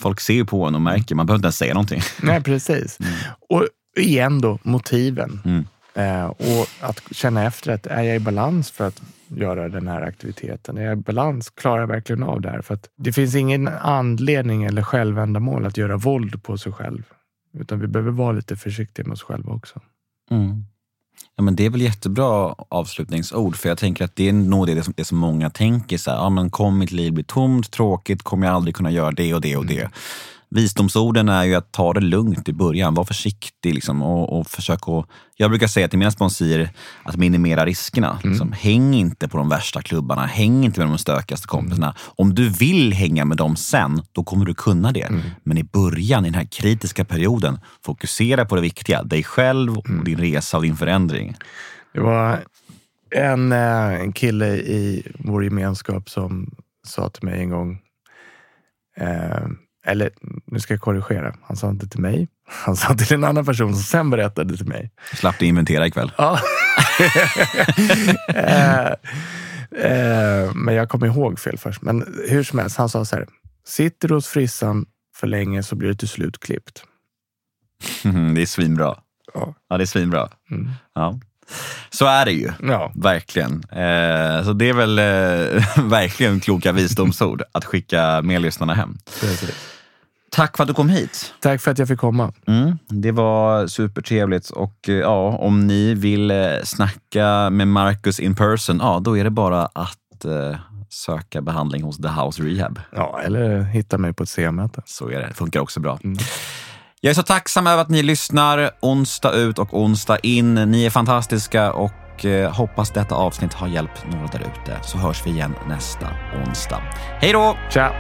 Folk ser på en och märker, man behöver inte ens säga någonting. Nej, precis. Mm. Och igen då, motiven. Mm. Eh, och att känna efter att är jag i balans för att göra den här aktiviteten? Är jag i balans? Klarar jag verkligen av det här? För att det finns ingen anledning eller självändamål att göra våld på sig själv. Utan vi behöver vara lite försiktiga med oss själva också. Mm. Ja, men det är väl jättebra avslutningsord, för jag tänker att det är nog det som, det som många tänker. Så här, ja, men kommer mitt liv bli tomt, tråkigt, kommer jag aldrig kunna göra det och det och det? Mm. Visdomsorden är ju att ta det lugnt i början, var försiktig liksom, och, och försök att... Jag brukar säga till mina sponsorer att minimera riskerna. Mm. Liksom. Häng inte på de värsta klubbarna, häng inte med de stökigaste kompisarna. Mm. Om du vill hänga med dem sen, då kommer du kunna det. Mm. Men i början, i den här kritiska perioden, fokusera på det viktiga. Dig själv, och mm. din resa och din förändring. Det var en, eh, en kille i vår gemenskap som sa till mig en gång eh, eller nu ska jag korrigera. Han sa inte till mig. Han sa till en annan person som sen berättade till mig. Slapp du inventera ikväll? Ja. eh, eh, men jag kommer ihåg fel först. Men hur som helst, han sa så här. Sitter du hos frissan för länge så blir du till slut klippt. det är svinbra. Ja, ja det är svinbra. Mm. Ja. Så är det ju. Ja. Verkligen. Eh, så det är väl eh, verkligen kloka visdomsord att skicka med lyssnarna hem. Tack för att du kom hit. Tack för att jag fick komma. Mm, det var supertrevligt och eh, ja, om ni vill eh, snacka med Marcus in person, ja då är det bara att eh, söka behandling hos The House Rehab. Ja, eller hitta mig på ett C-möte. Så är det. Det funkar också bra. Mm. Jag är så tacksam över att ni lyssnar onsdag ut och onsdag in. Ni är fantastiska och eh, hoppas detta avsnitt har hjälpt några där ute. Så hörs vi igen nästa onsdag. Hej då! Ciao!